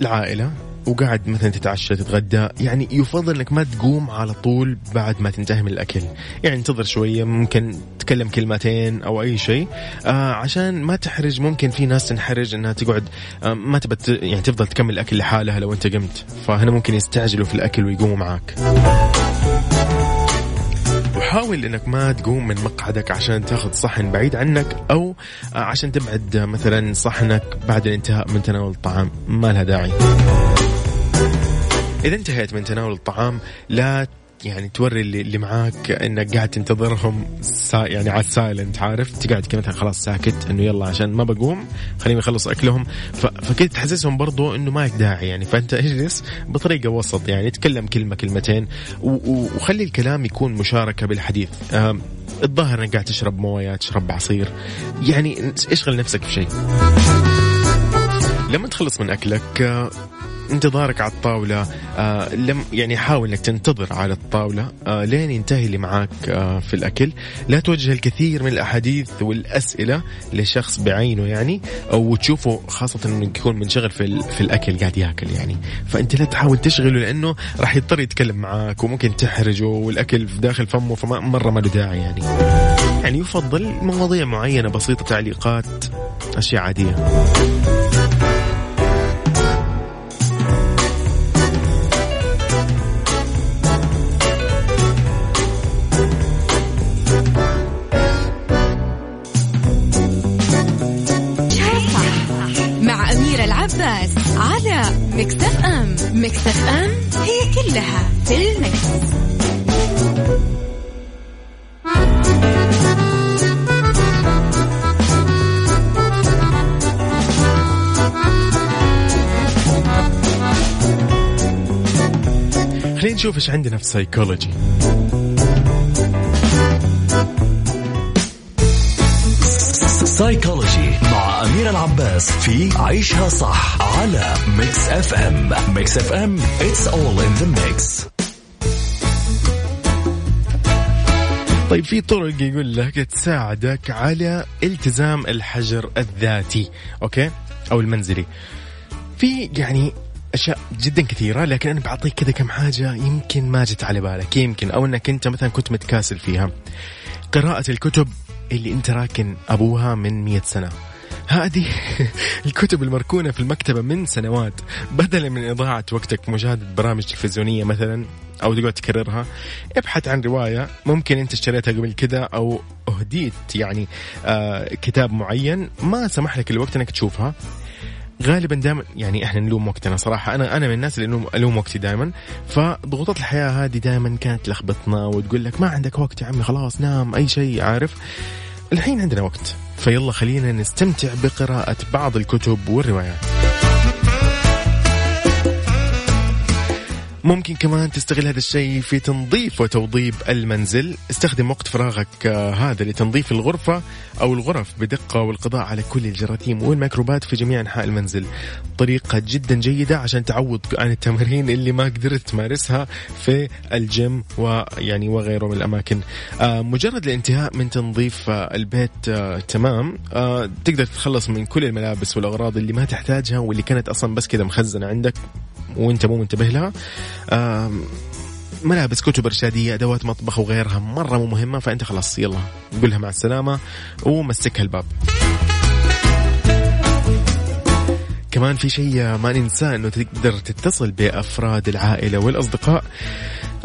العائلة وقاعد مثلا تتعشى تتغدى يعني يفضل إنك ما تقوم على طول بعد ما تنتهي من الأكل. يعني انتظر شوية ممكن تكلم كلمتين أو أي شيء آه عشان ما تحرج. ممكن في ناس تنحرج إنها تقعد آه ما تبى يعني تفضل تكمل الأكل لحالها لو أنت قمت. فهنا ممكن يستعجلوا في الأكل ويقوموا معاك. وحاول إنك ما تقوم من مقعدك عشان تاخذ صحن بعيد عنك أو عشان تبعد مثلا صحنك بعد الانتهاء من تناول الطعام. ما لها داعي. إذا انتهيت من تناول الطعام لا يعني توري اللي, اللي معاك إنك قاعد تنتظرهم سا يعني على ال silent عارف؟ تقعد كذا خلاص ساكت إنه يلا عشان ما بقوم خليهم يخلصوا أكلهم. فكذا تحسسهم برضو إنه ما لك داعي يعني فأنت اجلس بطريقة وسط يعني تكلم كلمة كلمتين وخلي الكلام يكون مشاركة بالحديث. الظاهر إنك قاعد تشرب موية تشرب عصير. يعني اشغل نفسك في شيء؟ لما تخلص من أكلك انتظارك على الطاولة آه لم يعني حاول إنك تنتظر على الطاولة آه لين ينتهي اللي معاك آه في الأكل. لا توجه الكثير من الأحاديث والأسئلة لشخص بعينه يعني أو تشوفه خاصة إنه يكون منشغل في, في الأكل قاعد ياكل يعني. فأنت لا تحاول تشغله لأنه راح يضطر يتكلم معاك وممكن تحرجه والأكل في داخل فمه فما مرة ما له داعي يعني. يعني يفضل مواضيع معينة بسيطة تعليقات أشياء عادية. Mix FM هي كلها في ال mix. خلينا نشوف إيش عندنا في psychology psychology مع أمير العباس في عيشها صح على Mix FM Mix FM it's all in the mix. طيب في طرق يقول لك تساعدك على التزام الحجر الذاتي okay؟ أو المنزلي. في يعني أشياء جدا كثيرة لكن أنا بعطيك كذا كم حاجة يمكن ما جت على بالك. يمكن أو إنك أنت مثلا كنت متكاسل فيها. قراءة الكتب اللي أنت راكن أبوها من مئة سنة. هذه [laughs] الكتب المركونة في المكتبة من سنوات. بدلا من إضاعة وقتك مشاهده برامج تلفزيونية مثلا أو تقعد تكررها ابحث عن رواية ممكن أنت اشتريتها قبل كذا أو أهديت يعني آه كتاب معين ما سمح لك الوقت إنك تشوفها. غالبا دائما يعني إحنا نلوم وقتنا صراحة. أنا أنا من الناس اللي ألوم, وقتي دائما. فضغوطات الحياة هذه دائما كانت تلخبطنا وتقول لك ما عندك وقت يا عمي خلاص نام أي شيء عارف؟ الحين عندنا وقت. فيلا خلينا نستمتع بقراءة بعض الكتب والروايات. ممكن كمان تستغل هذا الشيء في تنظيف وتوضيب المنزل. استخدم وقت فراغك آه، هذا لتنظيف الغرفة أو الغرف بدقة والقضاء على كل الجراثيم والميكروبات في جميع أنحاء المنزل. طريقة جدا جيدة عشان تعوض عن التمارين اللي ما قدرت تمارسها في الجيم ويعني وغيره من الأماكن. آه، مجرد الانتهاء من تنظيف آه، البيت تمام. تقدر تتخلص من كل الملابس والأغراض اللي ما تحتاجها واللي كانت أصلا بس كذا مخزنة عندك. وانت مو منتبه لها. ملابس كتب إرشادية أدوات مطبخ وغيرها مرة مو مهمة فأنت خلاص يلا قولها مع السلامة ومسكها الباب. كمان في شيء ما ننساه إنه تقدر تتصل بأفراد العائلة والأصدقاء.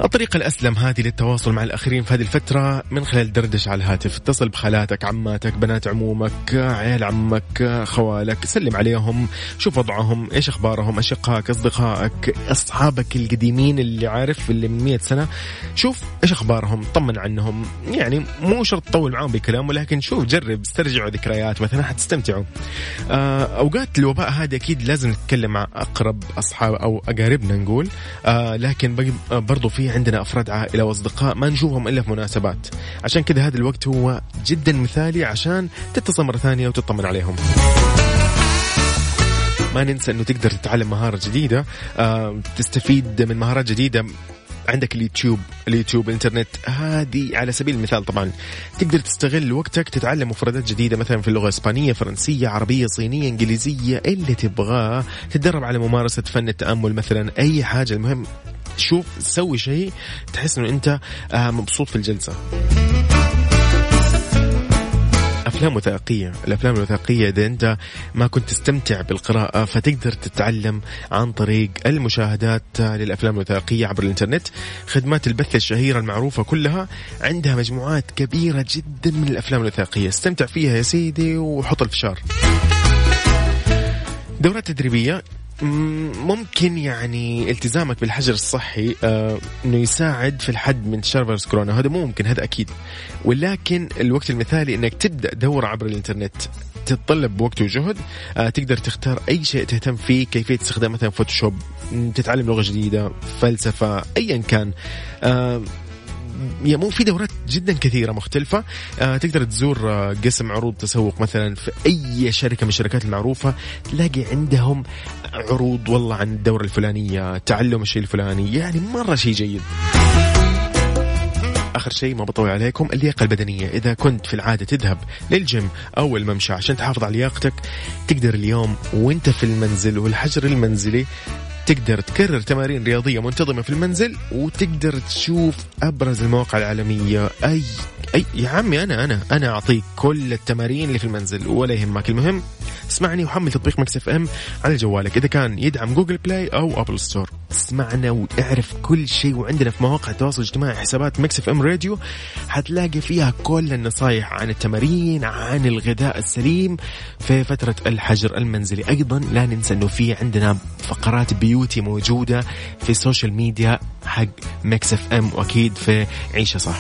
الطريقة الأسلم هذه للتواصل مع الآخرين في هذه الفترة من خلال دردش على الهاتف. اتصل بخالاتك عماتك بنات عمومك عيال عمك خوالك سلم عليهم شوف وضعهم إيش أخبارهم أشقائك أصدقائك أصحابك القديمين اللي عارف اللي من مية سنة. شوف إيش أخبارهم طمن عنهم. يعني مو شرط تطول معاهم بكلام ولكن شوف جرب استرجعوا ذكريات مثلا حتستمتعوا آه، أوقات الوباء هذه أكيد لازم نتكلم مع أقرب أصحاب أو أقاربنا نقول. آه، لكن برضو في عندنا أفراد عائله واصدقاء ما نشوفهم إلا في مناسبات. عشان كذا هذا الوقت هو جدا مثالي عشان تتصل مرة ثانية وتطمن عليهم. ما ننسى إنه تقدر تتعلم مهارة جديدة آه، تستفيد من مهارات جديدة. عندك اليوتيوب اليوتيوب الإنترنت هذه على سبيل المثال طبعا. تقدر تستغل وقتك تتعلم مفردات جديدة مثلا في اللغة الإسبانية فرنسيه عربية صينية إنجليزية اللي تبغاه. تتدرب على ممارسة فن التأمل مثلا أي حاجة. المهم شوف سوي شيء تحس إنه أنت آه، مبسوط في الجلسة. أفلام وثائقية. الأفلام الوثائقية إذا أنت ما كنت تستمتع بالقراءة فتقدر تتعلم عن طريق المشاهدات للأفلام الوثائقية عبر الإنترنت. خدمات البث الشهيرة المعروفة كلها عندها مجموعات كبيرة جدا من الأفلام الوثائقية. استمتع فيها يا سيدي وحط الفشار. دورات تدريبية. ممكن يعني التزامك بالحجر الصحي آه إنه يساعد في الحد من انتشار فيروس كورونا. هذا مو ممكن هذا أكيد. ولكن الوقت المثالي إنك تبدأ دورة عبر الإنترنت تتطلب وقت وجهد آه تقدر تختار أي شيء تهتم فيه كيفية استخدام مثلا فوتوشوب تتعلم لغة جديدة فلسفة ايا كان. آه مو في دورات جدا كثيرة مختلفة. آه تقدر تزور آه قسم عروض تسوق مثلا في أي شركة من الشركات المعروفة تلاقي عندهم عروض والله عن الدورة الفلانية تعلم الشيء الفلاني يعني مرة شيء جيد. آخر شيء ما بطول عليكم اللياقة البدنية. إذا كنت في العادة تذهب للجيم أو الممشى عشان تحافظ على لياقتك تقدر اليوم وأنت في المنزل والحجر المنزلي تقدر تكرر تمارين رياضية منتظمة في المنزل وتقدر تشوف أبرز المواقع العالمية. أي أي يا عمي أنا أنا أنا أعطيك كل التمارين اللي في المنزل ولا يهمك. المهم اسمعني وحمل تطبيق Mix FM على جوالك. إذا كان يدعم Google Play أو Apple Store اسمعنا واعرف كل شيء. وعندنا في مواقع التواصل الاجتماعي حسابات Mix FM Radio حتلاقي فيها كل النصايح عن التمارين عن الغذاء السليم في فترة الحجر المنزلي. أيضا لا ننسى أنه في عندنا فقرات beauty موجودة في ال social media حق Mix FM وأكيد في عيشها صح.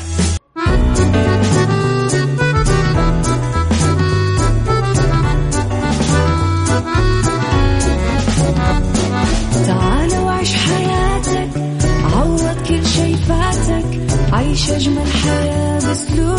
تعال وعيش حياتك عوض كل عيش أجمل حياة بأسلوب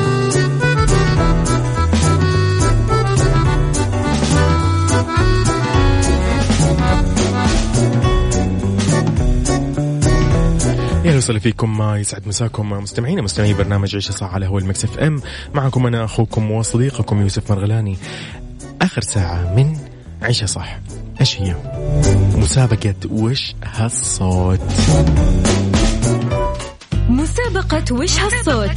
وسهلا فيكم يسعد مساكم مستمعينا مستمعي برنامج عيشها صح على هو ال Mix FM. معكم أنا أخوكم وصديقكم يوسف مرغلاني. آخر ساعة من عيشها صح إيش هي؟ مسابقة وش هالصوت؟ مسابقة وش هالصوت؟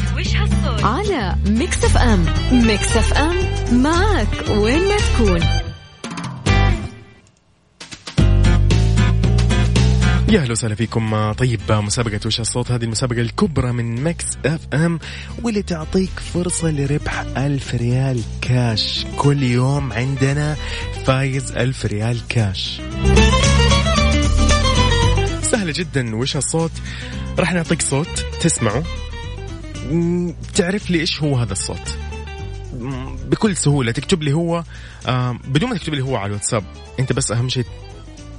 على Mix FM. Mix FM معك وين ما تكون. يا أهلا وسهلا فيكم. طيب مسابقة وش الصوت؟ هذه المسابقة الكبرى من Mix FM واللي تعطيك فرصة لربح ألف ريال كاش. كل يوم عندنا فايز ألف ريال كاش. سهلة جدا. وش الصوت؟ راح نعطيك صوت. تسمعه تعرف لي إيش هو هذا الصوت؟ بكل سهولة تكتب لي هو آه بدون ما تكتب لي هو على الواتساب. أنت بس أهم شيء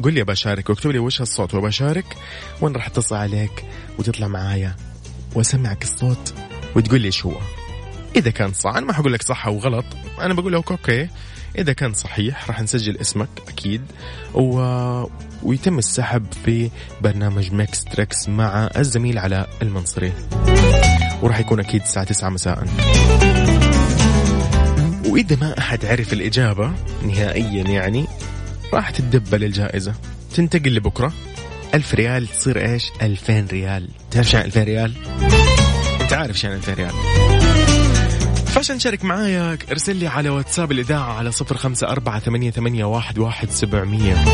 قل لي بشارك واكتب لي وش هالصوت وبشارك وأنا راح أتصل عليك وتطلع معايا وأسمعك الصوت وتقول لي إيش هو. إذا كان صح أنا ما حقول لك صح أو غلط أنا بقول لك okay. إذا كان صحيح راح نسجل اسمك أكيد و... ويتم السحب في برنامج Mix Trax مع الزميل علاء المنصري. وراح يكون أكيد الساعة 9 مساء. وإذا ما أحد عرف الإجابة نهائيا يعني راح تتدبل الجائزة. تنتقل لبكرة. ألف ريال تصير إيش؟ ألفين ريال. تعرف شان ألفين ريال؟ أنت عارف شان ألفين ريال. فعشان تشارك معايا ارسل لي على واتساب الإذاعة على صفر خمسة أربعة ثمانية, ثمانية واحد, واحد سبعمية.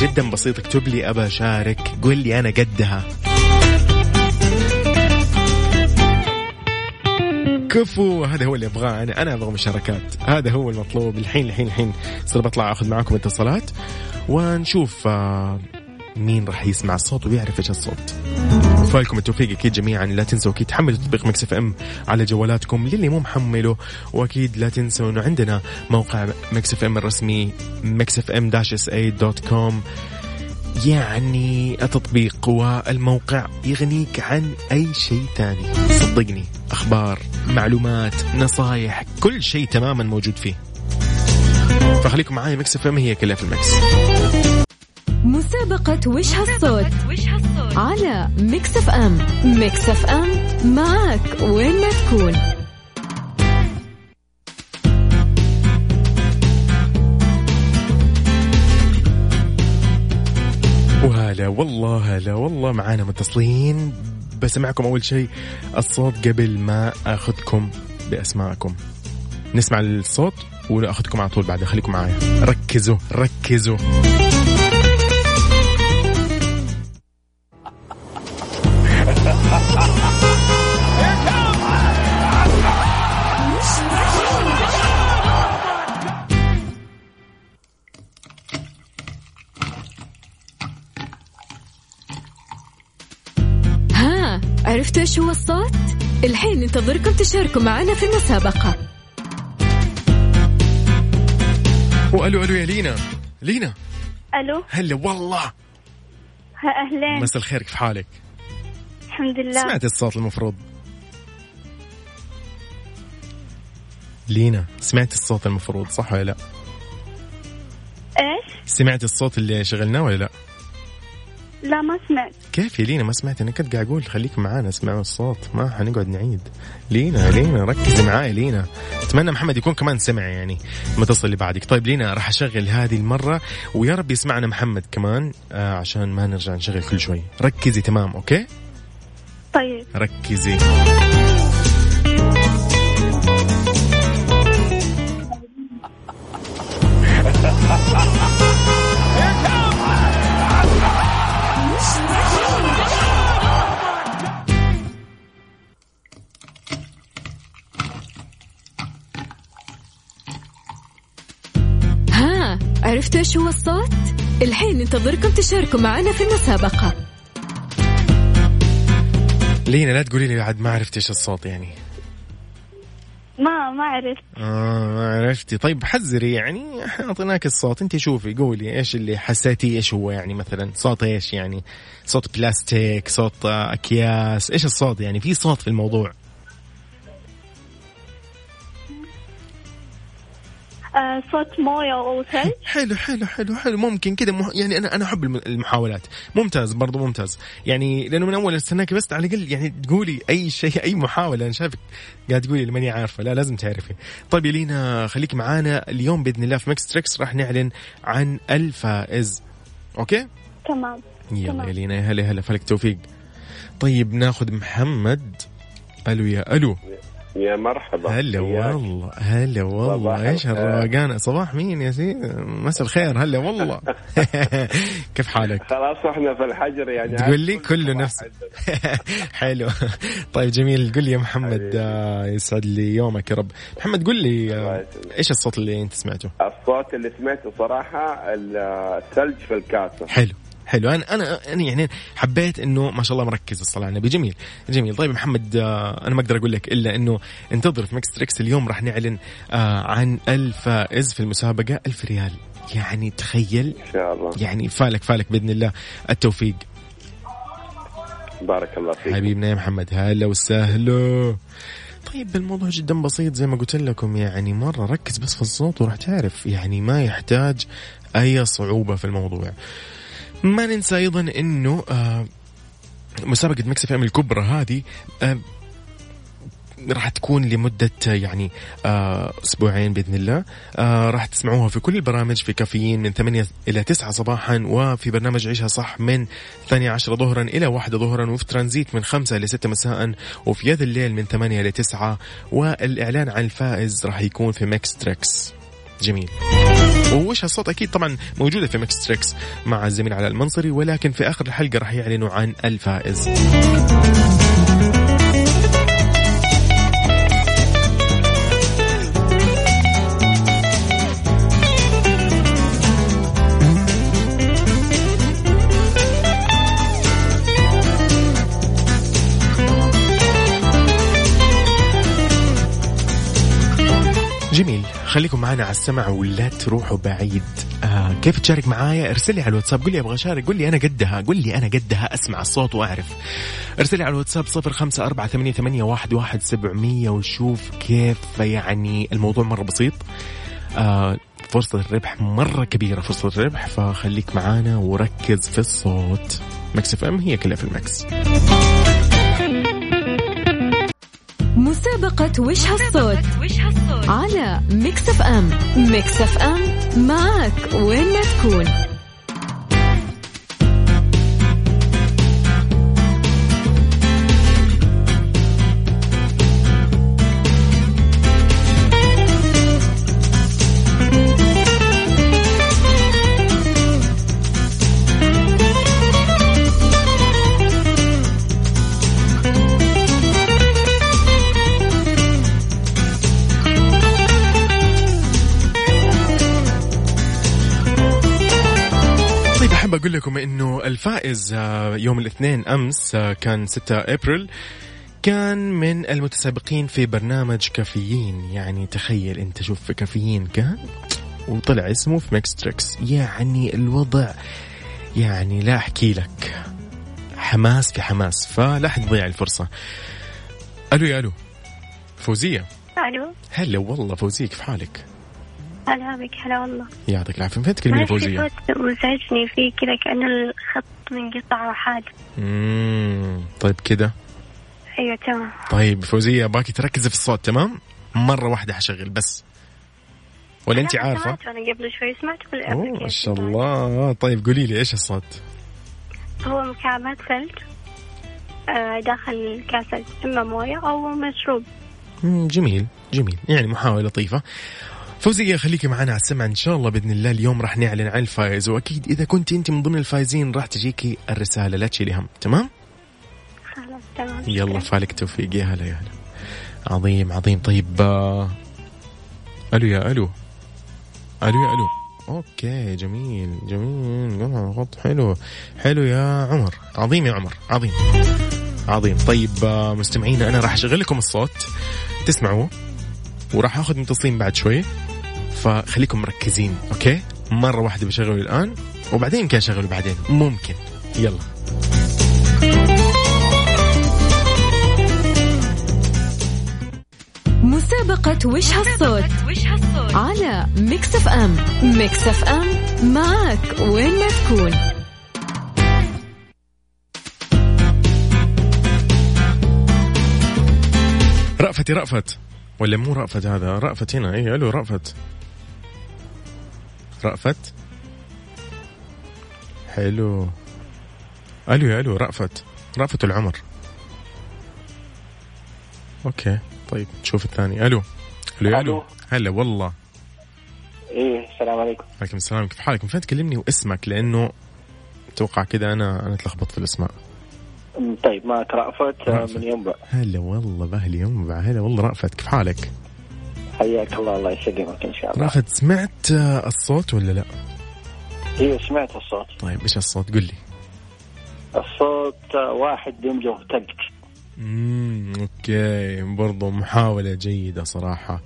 جدا بسيط اكتب لي أبى أشارك. قول لي أنا قدها. كفو. هذا هو اللي أبغاه. أنا أنا أبغى مشاركات. هذا هو المطلوب. الحين الحين الحين صرت بطلع أخذ معاكم اتصالات. ونشوف آه، مين راح يسمع الصوت ويعرف إيش الصوت. فالكم التوفيق أكيد جميعا. لا تنسوا أكيد تحملوا تطبيق Mix FM على جوالاتكم. للي مو محمله وأكيد لا تنسوا إنه عندنا موقع Mix FM الرسمي Mix FM dash SA dot com يعني التطبيق والموقع يغنيك عن أي شيء ثاني. صدقني أخبار معلومات نصايح كل شيء تماما موجود فيه. فخليكم معايا Mix FM هي كلها في ال mix مسابقة وش هالصوت؟ على Mix FM. Mix FM معك وين ما تكون. وهلا والله هلا والله معانا متصلين بسمعكم أول شيء. الصوت قبل ما أخذكم بأسماءكم. نسمع الصوت واخذكم على طول بعدها خليكم معايا. ركزوا ركزوا. هو الصوت؟ الحين ننتظركم تشاركوا معنا في المسابقة. والو ألو يا لينا. لينا. ألو. هلا والله. ها أهلين. مساء الخير كيف حالك؟ الحمد لله. سمعت الصوت المفروض. لينا سمعت الصوت المفروض صح ولا لا؟ إيش؟ سمعت الصوت اللي شغلناه ولا لا؟ لا ما سمعت. كيف يا لينا؟ ما سمعت. أنا كنت قاعد أقول خليك معانا اسمعوا الصوت. ما حنقعد نعيد. لينا لينا ركزي معاي لينا. أتمنى محمد يكون كمان سمع يعني المتصل اللي بعدك. طيب لينا راح أشغل هذه المرة ويا رب يسمعنا محمد كمان آه عشان ما نرجع نشغل كل شوي. ركزي تمام أوكي؟ طيب. ركزي. إيش هو الصوت؟ الحين ننتظركم تشاركوا معنا في المسابقة. لينا لا تقولي لي بعد ما عرفت إيش الصوت يعني. ما ما عرفت. آه ما عرفتي. طيب حذري يعني إحنا أعطيناك الصوت. انت شوفي قولي إيش اللي حسيتي إيش هو يعني مثلا؟ صوت إيش يعني؟ صوت بلاستيك صوت أكياس إيش الصوت يعني؟ في صوت في الموضوع. آه صوت موية أو ثلج [laughs] حلو حلو حلو حلو. ممكن كذا مح... يعني أنا أنا أحب الم- المحاولات. ممتاز برضو ممتاز. يعني لأنه من أول استناك بس على الأقل يعني تقولي أي شيء أي محاولة. أنا شايفك قاعد تقولي ماني عارفة. لا لازم تعرفي. طيب يا لينا خليك معانا اليوم بإذن الله في Mix Tricks راح نعلن عن الفائز. okay؟ تمام. يلا. يا لينا. يا هلا هلا. فالك التوفيق طيب ناخذ محمد. ألو يا ألو. يا مرحبا. هلا. والله هلا والله. إيش. الروقان صباح مين يا سيدي مساء الخير هلا والله. [laughs] كيف حالك؟ خلاص إحنا في الحجر يعني. تقول لي كله نفس. [laughs] حلو. طيب جميل قل لي يا محمد. آه، يسعد لي يومك يا رب. محمد قل لي آه،. إيش الصوت اللي أنت سمعته؟ الصوت اللي سمعته صراحة ال- الثلج في الكاسة. حلو. حلو. أنا أنا أنا يعني حبيت إنه ما شاء الله مركز الصلاة. على النبي جميل. جميل. طيب محمد آه، أنا ما أقدر أقول لك إلا إنه انتظر في Mix Tricks اليوم. راح نعلن آه، عن الفائز في المسابقة ألف ريال. يعني تخيل. إن شاء الله. يعني فالك فالك بإذن الله التوفيق. بارك الله فيك. حبيبنا يا محمد. هلا وسهلا. طيب الموضوع جدا بسيط زي ما قلت لكم. يعني مرة ركز بس في الصوت وراح تعرف يعني ما يحتاج أي صعوبة في الموضوع. ما ننسى أيضا أنه آه مسابقة Mix FM الكبرى هذه آه راح تكون لمدة يعني آه أسبوعين بإذن الله. راح تسمعوها في كل البرامج في كافيين من 8 إلى 9 صباحا وفي برنامج عيشها صح من 12 ظهرا إلى 1 ظهرا وفي ترانزيت من 5 إلى 6 مساء وفي يد الليل من 8 إلى 9 والإعلان عن الفائز راح يكون في Mix Tricks. جميل. ووش هالصوت أكيد طبعا موجودة في Mix Tricks مع الزميل علاء المنصري ولكن في آخر الحلقة راح يعلنوا عن الفائز. خليكم معنا على السمع ولا تروحوا بعيد. آه كيف تشارك معايا؟ ارسل لي على الواتساب قول لي أبغى أشارك قول لي أنا قدها قول لي أنا قدها أسمع الصوت وأعرف. ارسل لي على الواتساب صفر خمسة أربعة ثمانية, ثمانية واحد, واحد سبعمية وشوف كيف يعني الموضوع مرة بسيط. آه فرصة الربح مرة كبيرة فرصة الربح فخليك معانا وركز في الصوت. Mix FM هي كلها في ال mix. مسابقة وش هالصوت؟ على Mix FM. Mix FM معك وين ما تكون. أقول لكم إنه الفائز آه، يوم الاثنين أمس آه، كان 6 أبريل كان من المتسابقين في برنامج كافيين. يعني تخيل أنت شوف في كافيين كان وطلع اسمه في Mix Tricks يعني الوضع يعني لا أحكي لك. حماس في حماس فلا حد يضيع الفرصة. ألو يا ألو فوزية؟ ألو. هلا والله فوزيه كيف حالك؟ هلا بك هلا والله. يعطيك العافية. من فين في فوزية؟ صوت مزعجني فيه كذا كأنه الخط منقطع وحاد. امم طيب كده أيوه تمام. طيب فوزية باكي تركزي في الصوت تمام؟ مرة واحدة حشغل بس. ولا انت سمعت أنا قبل شوي سمعت في ما شاء الله. طيب قولي لي إيش الصوت؟ هو مكعبات ثلج آه، داخل كاسة إما موية أو مشروب. جميل جميل. يعني محاولة لطيفة. فوزية خليكي معنا على السمع. إن شاء الله بإذن الله اليوم راح نعلن عن الفائز. وأكيد إذا كنت أنت من ضمن الفائزين راح تجيكي الرسالة. لا تشيلي هم. تمام؟ خلاص تمام. يلا فالك توفيق. يا هلا يا هلا. عظيم عظيم. طيب آه، ألو يا ألو. ألو يا ألو. أوكي جميل جميل. خط حلو. حلو يا عمر. عظيم يا عمر. عظيم. عظيم. طيب آه، مستمعينا أنا راح اشغل لكم الصوت. تسمعوه وراح آخذ متصلين بعد شوي. فخليكم مركزين okay؟ مرة واحدة بشغله الآن وبعدين يمكن اشغله بعدين. ممكن. يلا. مسابقة وش هالصوت؟ على Mix FM. Mix FM معك وين ما تكون. رأفتي رأفت. ولا مو رأفت هذا؟ رأفت هنا. اي ألو رأفت. رأفت؟ حلو. ألو يا ألو رأفت. رأفت العمر. okay. طيب نشوف الثاني. ألو. ألو يا ألو. هلا والله. إيه السلام عليكم. عليكم السلام. كيف حالك؟ من فين تكلمني واسمك لأنه أتوقع كذا أنا أنا اتلخبط في الأسماء. طيب معك رأفت آه، رأفت. من ينبع هلا والله باهلي ينبع هلا والله رأفت. كيف حالك؟ حياك الله الله يسلمك إن شاء الله. رأفت سمعت آه، الصوت ولا لا؟ أيوه سمعت الصوت. طيب إيش الصوت؟ قل لي. الصوت آه، واحد يمجه ثلج امم أوكي. برضو محاولة جيدة صراحة.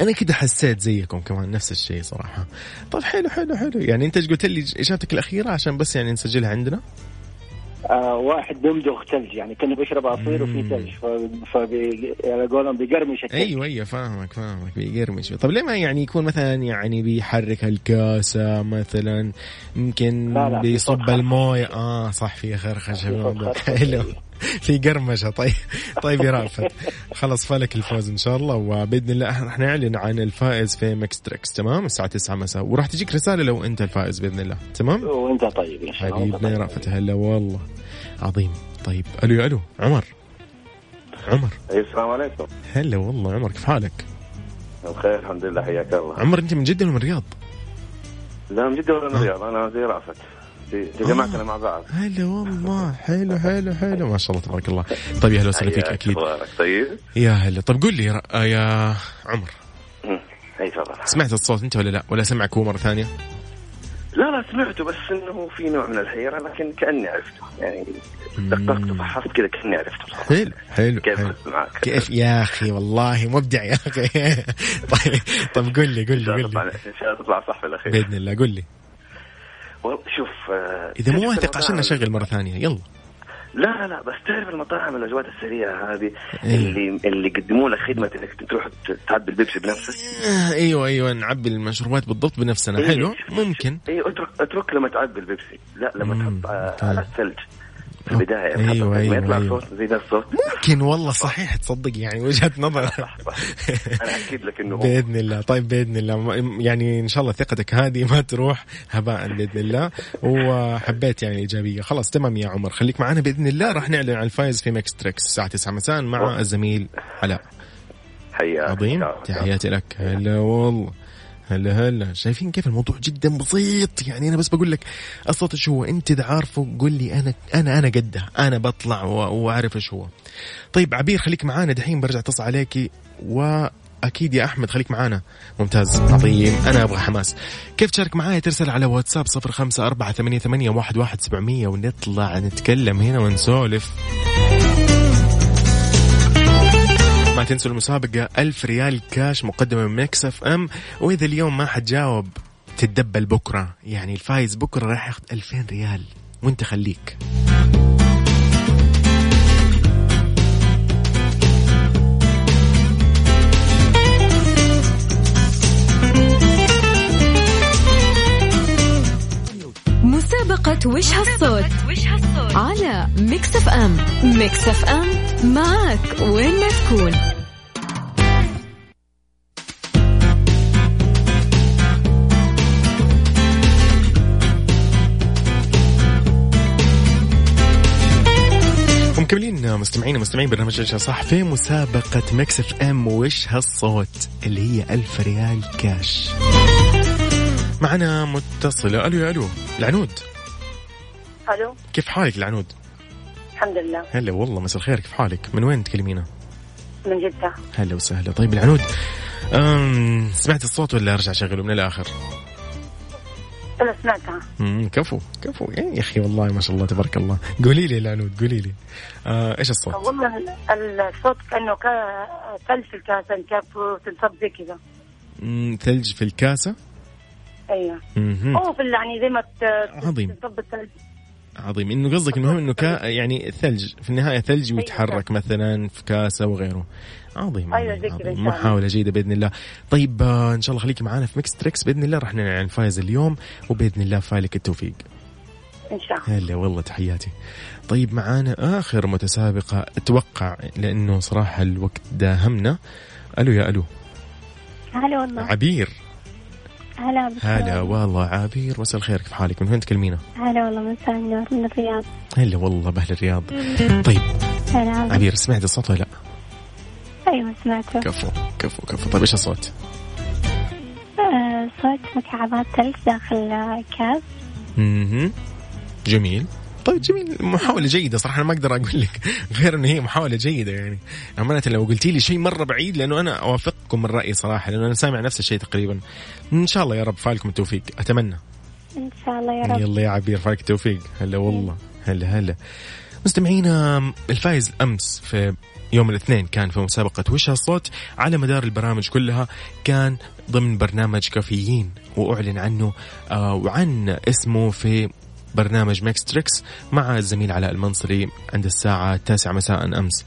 أنا كده حسيت زيكم كمان نفس الشيء صراحة. طيب حلو حلو حلو. يعني أنت قلت لي؟ إجابتك الأخيرة عشان بس يعني نسجلها عندنا؟ آه واحد يمضغ ثلج. يعني كانه بيشرب عصير وفي. ثلج. فبي على قولهم بيقرمش الثلج. أيوه أيوه فاهمك فاهمك. بيقرمش. طب ليه ما يعني يكون مثلا يعني بيحرك الكاسة مثلا؟ يمكن بيصب الموية. آه صح في خرخشة. حلو. [laughs] في قرمشة. طيب طيب يا رافت خلص فالك الفوز إن شاء الله وبإذن الله إحنا نعلن عن الفائز في Mix Tricks تمام؟ الساعة 9 مساء. وراح تجيك رسالة لو أنت الفائز بإذن الله تمام؟ وأنت طيب إن شاء الله. حبيبنا يا. رافت هلا والله. عظيم. طيب ألو يا ألو عمر. عمر. السلام عليكم. هلا والله عمر كيف حالك؟ بخير الحمد لله حياك الله. عمر أنت من جدة ولا من الرياض؟ لا من جدة ولا من الرياض أنا زي رأفت زي- جماعتنا مع بعض. هلا والله. حلو حلو حلو. ما شاء الله تبارك الله. طيب يا هلا وسهلا فيك أكيد. أخبارك طيب. يا هلا. طب قول لي يا, آه عمر. أي تفضل سمعت الصوت أنت ولا لا؟ ولا سمعك هو مرة ثانية؟ لا لا سمعته بس إنه في نوع من الحيرة لكن كأني عرفته. يعني دققت وفحصت كذا كأني عرفته. حلو حلو كيف حلو. معك؟ كيف؟ يا أخي والله مبدع يا أخي. [laughs] طيب طب قول لي قول لي قول لي. تطلع- إن شاء الله تطلع صح في الأخير. بإذن الله. قول لي. شوف آه، إذا مو واثق عشان نشغل مرة ثانية. يلا. لا لا لا بس تعرف المطاعم الوجبات السريعة هذه إيه. اللي اللي يقدموا لك خدمة إنك تروح تعبي البيبسي بنفسك. آه، أيوه أيوه نعبي المشروبات بالضبط بنفسنا. إيه، حلو. ممكن. أيوه اترك اترك لما تعبي البيبسي. لا لما تحط آه، طيب. على الثلج. في البداية أيوة، أيوة، ما يطلع أيوة. صوت زي ذا الصوت ممكن والله صحيح تصدق يعني وجهة نظر. [laughs] صح صح أنا أكيد لك إنه. بإذن الله. طيب بإذن الله. يعني إن شاء الله ثقتك هذه ما تروح هباء بإذن الله. وحبيت يعني الايجابيه خلاص تمام يا عمر. خليك معنا بإذن الله. راح نعلن عن الفائز في Mix Tricks الساعة 9 مساء مع الزميل علاء حياك. عظيم. تحياتي لك. هلا والله. هلا هلا. شايفين كيف الموضوع جدا بسيط؟ يعني أنا بس بقول لك الصوت إيش هو؟ أنت إذا عارفه قول لي أنا أنا أنا قده أنا بطلع و- وأعرف إيش هو. طيب عبير خليك معانا. دحين برجع أتصل عليكي وأكيد يا أحمد خليك معانا. ممتاز. عظيم. أنا أبغى حماس. كيف تشارك معايا؟ ترسل على واتساب صفر خمسة أربعة ثمانية, ثمانية واحد, واحد سبعمية ونطلع نتكلم هنا ونسولف. ما تنسوا المسابقة ألف ريال كاش مقدمة من FM. وإذا اليوم ما حتجاوب تتدبل بكرة. يعني الفايز بكرة راح ياخذ 2000 ريال. وأنت خليك. مسابقة وش هالصوت؟ على Mix FM Mix FM معك وين ما تكون. ومكملين مستمعين مستمعين برنامج عيشها صح في مسابقة Mix FM وش هالصوت اللي هي ألف ريال كاش معنا متصلة. ألو يا ألو. العنود. ألو. كيف حالك العنود؟ الحمد لله. هلا والله مساء الخير كيف حالك؟ من وين تكلمينا؟ من جدة. هلا وسهلا. طيب العنود أم سمعت الصوت ولا أرجع أشغله من الآخر؟ أنا سمعتها. امم كفو كفو. يا أخي والله ما شاء الله تبارك الله. قولي لي العنود قولي لي. آه إيش الصوت؟ والله ال- الصوت كأنه كا- ثلج في الكاسة كيف تنصب زي كذا. ثلج في الكاسة؟ أيوه. هو في يعني زي ما عظيم. تنصب الثلج. عظيم. إنه قصدك المهم إنه كا يعني ثلج. في النهاية ثلج ويتحرك مثلا في كاسه وغيره عظيم أيوة، عظيم, عظيم. إن شاء الله. محاولة جيدة بإذن الله. طيب آه، إن شاء الله خليكي معنا في Mix Tricks بإذن الله. راح نعلن عن الفائز اليوم وبإذن الله فالك التوفيق. إن شاء الله. هلا والله تحياتي. طيب معانا آخر متسابقة. أتوقع لأنه صراحة الوقت داهمنا. ألو يا ألو. هلا والله. عبير. هلا. هلا والله عبير مساء الخير كيف حالك؟ من وين تكلمينا؟ هلا والله مساء النور من الرياض. هلا والله بأهل الرياض. طيب هلا. عبير سمعت الصوت ولا لا؟ أيوه سمعته. كفو كفو كفو. طيب إيش الصوت؟ آه، صوت مكعبات ثلج داخل كاس أها جميل. طيب جميل. محاولة جيدة صراحة أنا ما أقدر أقول لك [laughs] غير إن هي محاولة جيدة يعني. أمانة لو قلتي لي شيء مرة بعيد لأنه أنا أوافقكم من رأيي صراحة لأنه أنا سامع نفس الشيء تقريبا. إن شاء الله يا رب فالكم التوفيق. أتمنى. إن شاء الله يا رب. يلا يا عبير فالك التوفيق. هلا والله. هلا هلا. مستمعينا الفائز أمس في يوم الاثنين كان في مسابقة وش الصوت على مدار البرامج كلها كان ضمن برنامج كافيين وأعلن عنه آه وعن اسمه في برنامج Mix Tricks مع الزميل علاء المنصري عند الساعة التاسعة مساء أمس.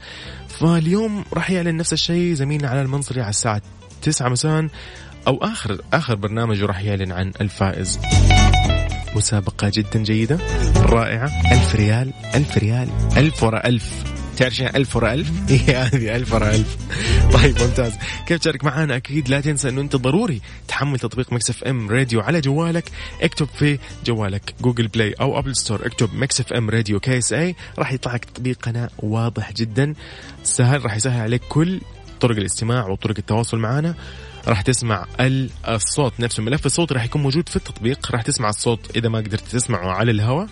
فاليوم راح يعلن نفس الشيء زميلنا علاء المنصري على الساعة 9 مساء أو آخر آخر برنامج راح يعلن عن الفائز. مسابقة جدا جيدة رائعة ألف ريال ألف ريال ألف ورا ألف. تعرف ألف ورا ألف؟ [laughs] هي هذه ألف ورا ألف. طيب ممتاز. كيف تشارك معنا؟ أكيد لا تنسى أنه أنت ضروري تحمل تطبيق Mix FM Radio على جوالك. اكتب في جوالك Google Play أو Apple Store. اكتب Mix FM Radio KSA راح يطلع لك تطبيقنا. واضح جدا. سهل راح يسهل عليك كل طرق الاستماع وطرق التواصل معنا. راح تسمع ال- الصوت نفسه. الملف الصوتي راح يكون موجود في التطبيق. راح تسمع الصوت إذا ما قدرت تسمعه على الهواء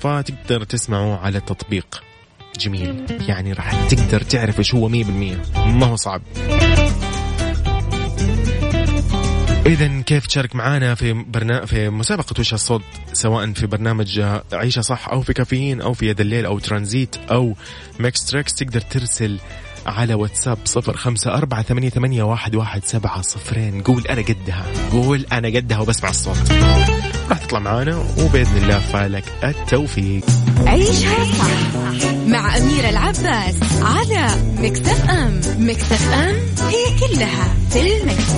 فتقدر تسمعه على التطبيق. جميل. يعني راح تقدر تعرف إيش هو 100% ما هو صعب. إذا كيف تشارك معنا في برنا... في مسابقة وش الصوت؟ سواء في برنامج عيشها صح أو في كافيين أو في يد الليل أو ترانزيت أو Mix Tricks تقدر ترسل على واتساب صفر خمسة أربعة ثمانية, ثمانية واحد, واحد سبعة صفرين. قول أنا قدها. قول أنا قدها وبسمع الصوت. راح تطلع معنا وبإذن الله فالك التوفيق عيشها صح مع أميرة العباس على Mix FM Mix FM هي كلها في المكس.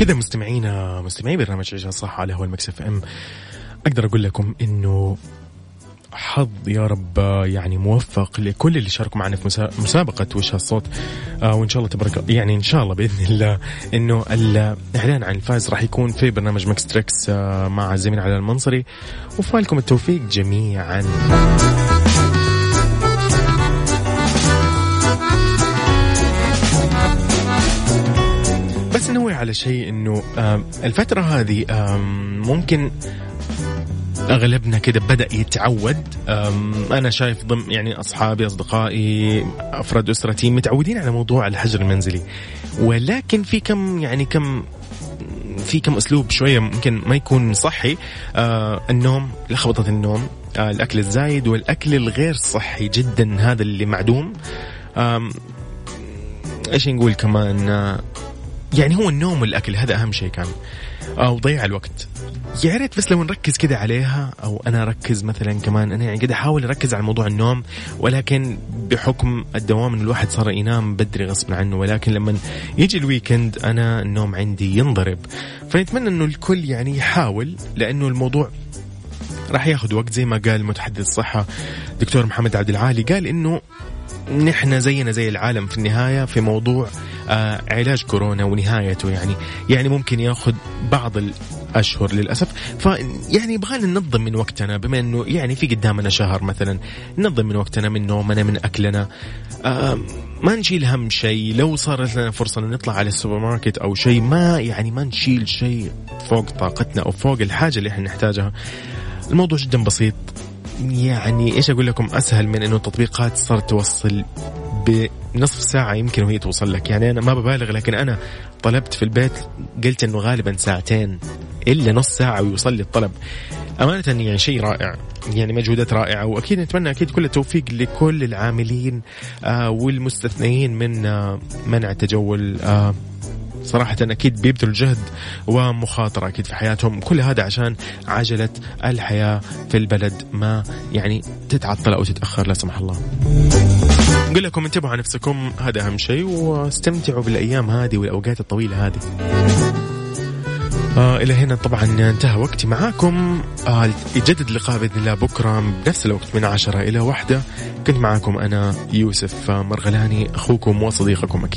كذا مستمعينا مستمعي برنامج عيشها صح على هوا Mix FM أقدر أقول لكم إنه حظ يا رب يعني موفق لكل اللي شاركوا معنا في مسا- مسابقة وش هالصوت. آه وإن شاء الله تبارك يعني إن شاء الله بإذن الله إنه الإعلان عن الفائز راح يكون في برنامج Mix Tricks آه مع الزميل علاء المنصري. وفالكم التوفيق جميعا. على شيء إنه آم، الفترة هذه ممكن أغلبنا كده بدأ يتعود. أنا شايف ضمن يعني أصحابي أصدقائي أفراد أسرتي متعودين على موضوع الحجر المنزلي. ولكن في كم يعني كم في كم أسلوب شوية ممكن ما يكون صحي. آه النوم لخبطة النوم آه الأكل الزايد والأكل الغير صحي جدا هذا اللي معدوم. آم، إيش نقول كمان؟ آه يعني هو النوم والأكل هذا أهم شيء كان. أو ضيع الوقت. يا ريت بس لو نركز كده عليها أو أنا أركز مثلا كمان أنا يعني قاعد أحاول أركز على موضوع النوم ولكن بحكم الدوام إن الواحد صار ينام بدري غصب عنه ولكن لما يجي الويكند أنا النوم عندي ينضرب. فنتمنى إنه الكل يعني يحاول لأنه الموضوع راح ياخذ وقت زي ما قال متحدث الصحة دكتور محمد عبد العالي. قال إنه نحن زينا زي العالم في النهاية في موضوع آه علاج كورونا ونهايته يعني. يعني ممكن ياخذ بعض ال أشهر للأسف فيعني يبغى ننظم من وقتنا بما أنه يعني في قدامنا شهر مثلا ننظم من وقتنا من نومنا من أكلنا. آه ما نشيل هم شيء. لو صارت لنا فرصة نطلع على السوبر ماركت أو شيء ما يعني ما نشيل شيء فوق طاقتنا أو فوق الحاجة اللي إحنا نحتاجها. الموضوع جدا بسيط. يعني إيش أقول لكم؟ أسهل من إنه التطبيقات صارت توصل بنصف ساعة يمكن وهي توصل لك. يعني أنا ما ببالغ لكن أنا طلبت في البيت قلت أنه غالبا ساعتين إلا نص ساعة ويوصل لي الطلب. أمانة يعني شيء رائع يعني مجهودات رائعة. وأكيد نتمنى أكيد كل التوفيق لكل العاملين آه من آه منع التجول آه صراحة أكيد بيبذلوا جهد ومخاطرة أكيد في حياتهم. كل هذا عشان عجلة الحياة في البلد ما يعني تتعطل أو تتأخر لا سمح الله. نقول لكم انتبهوا على نفسكم هذا أهم شيء واستمتعوا بالأيام هذه والأوقات الطويلة هذه. آه إلى هنا طبعا انتهى وقتي معاكم. آه يجدد اللقاء بإذن الله بكرة بنفس الوقت من عشرة إلى واحدة. كنت معاكم أنا يوسف مرغلاني أخوكم وصديقكم أكيد.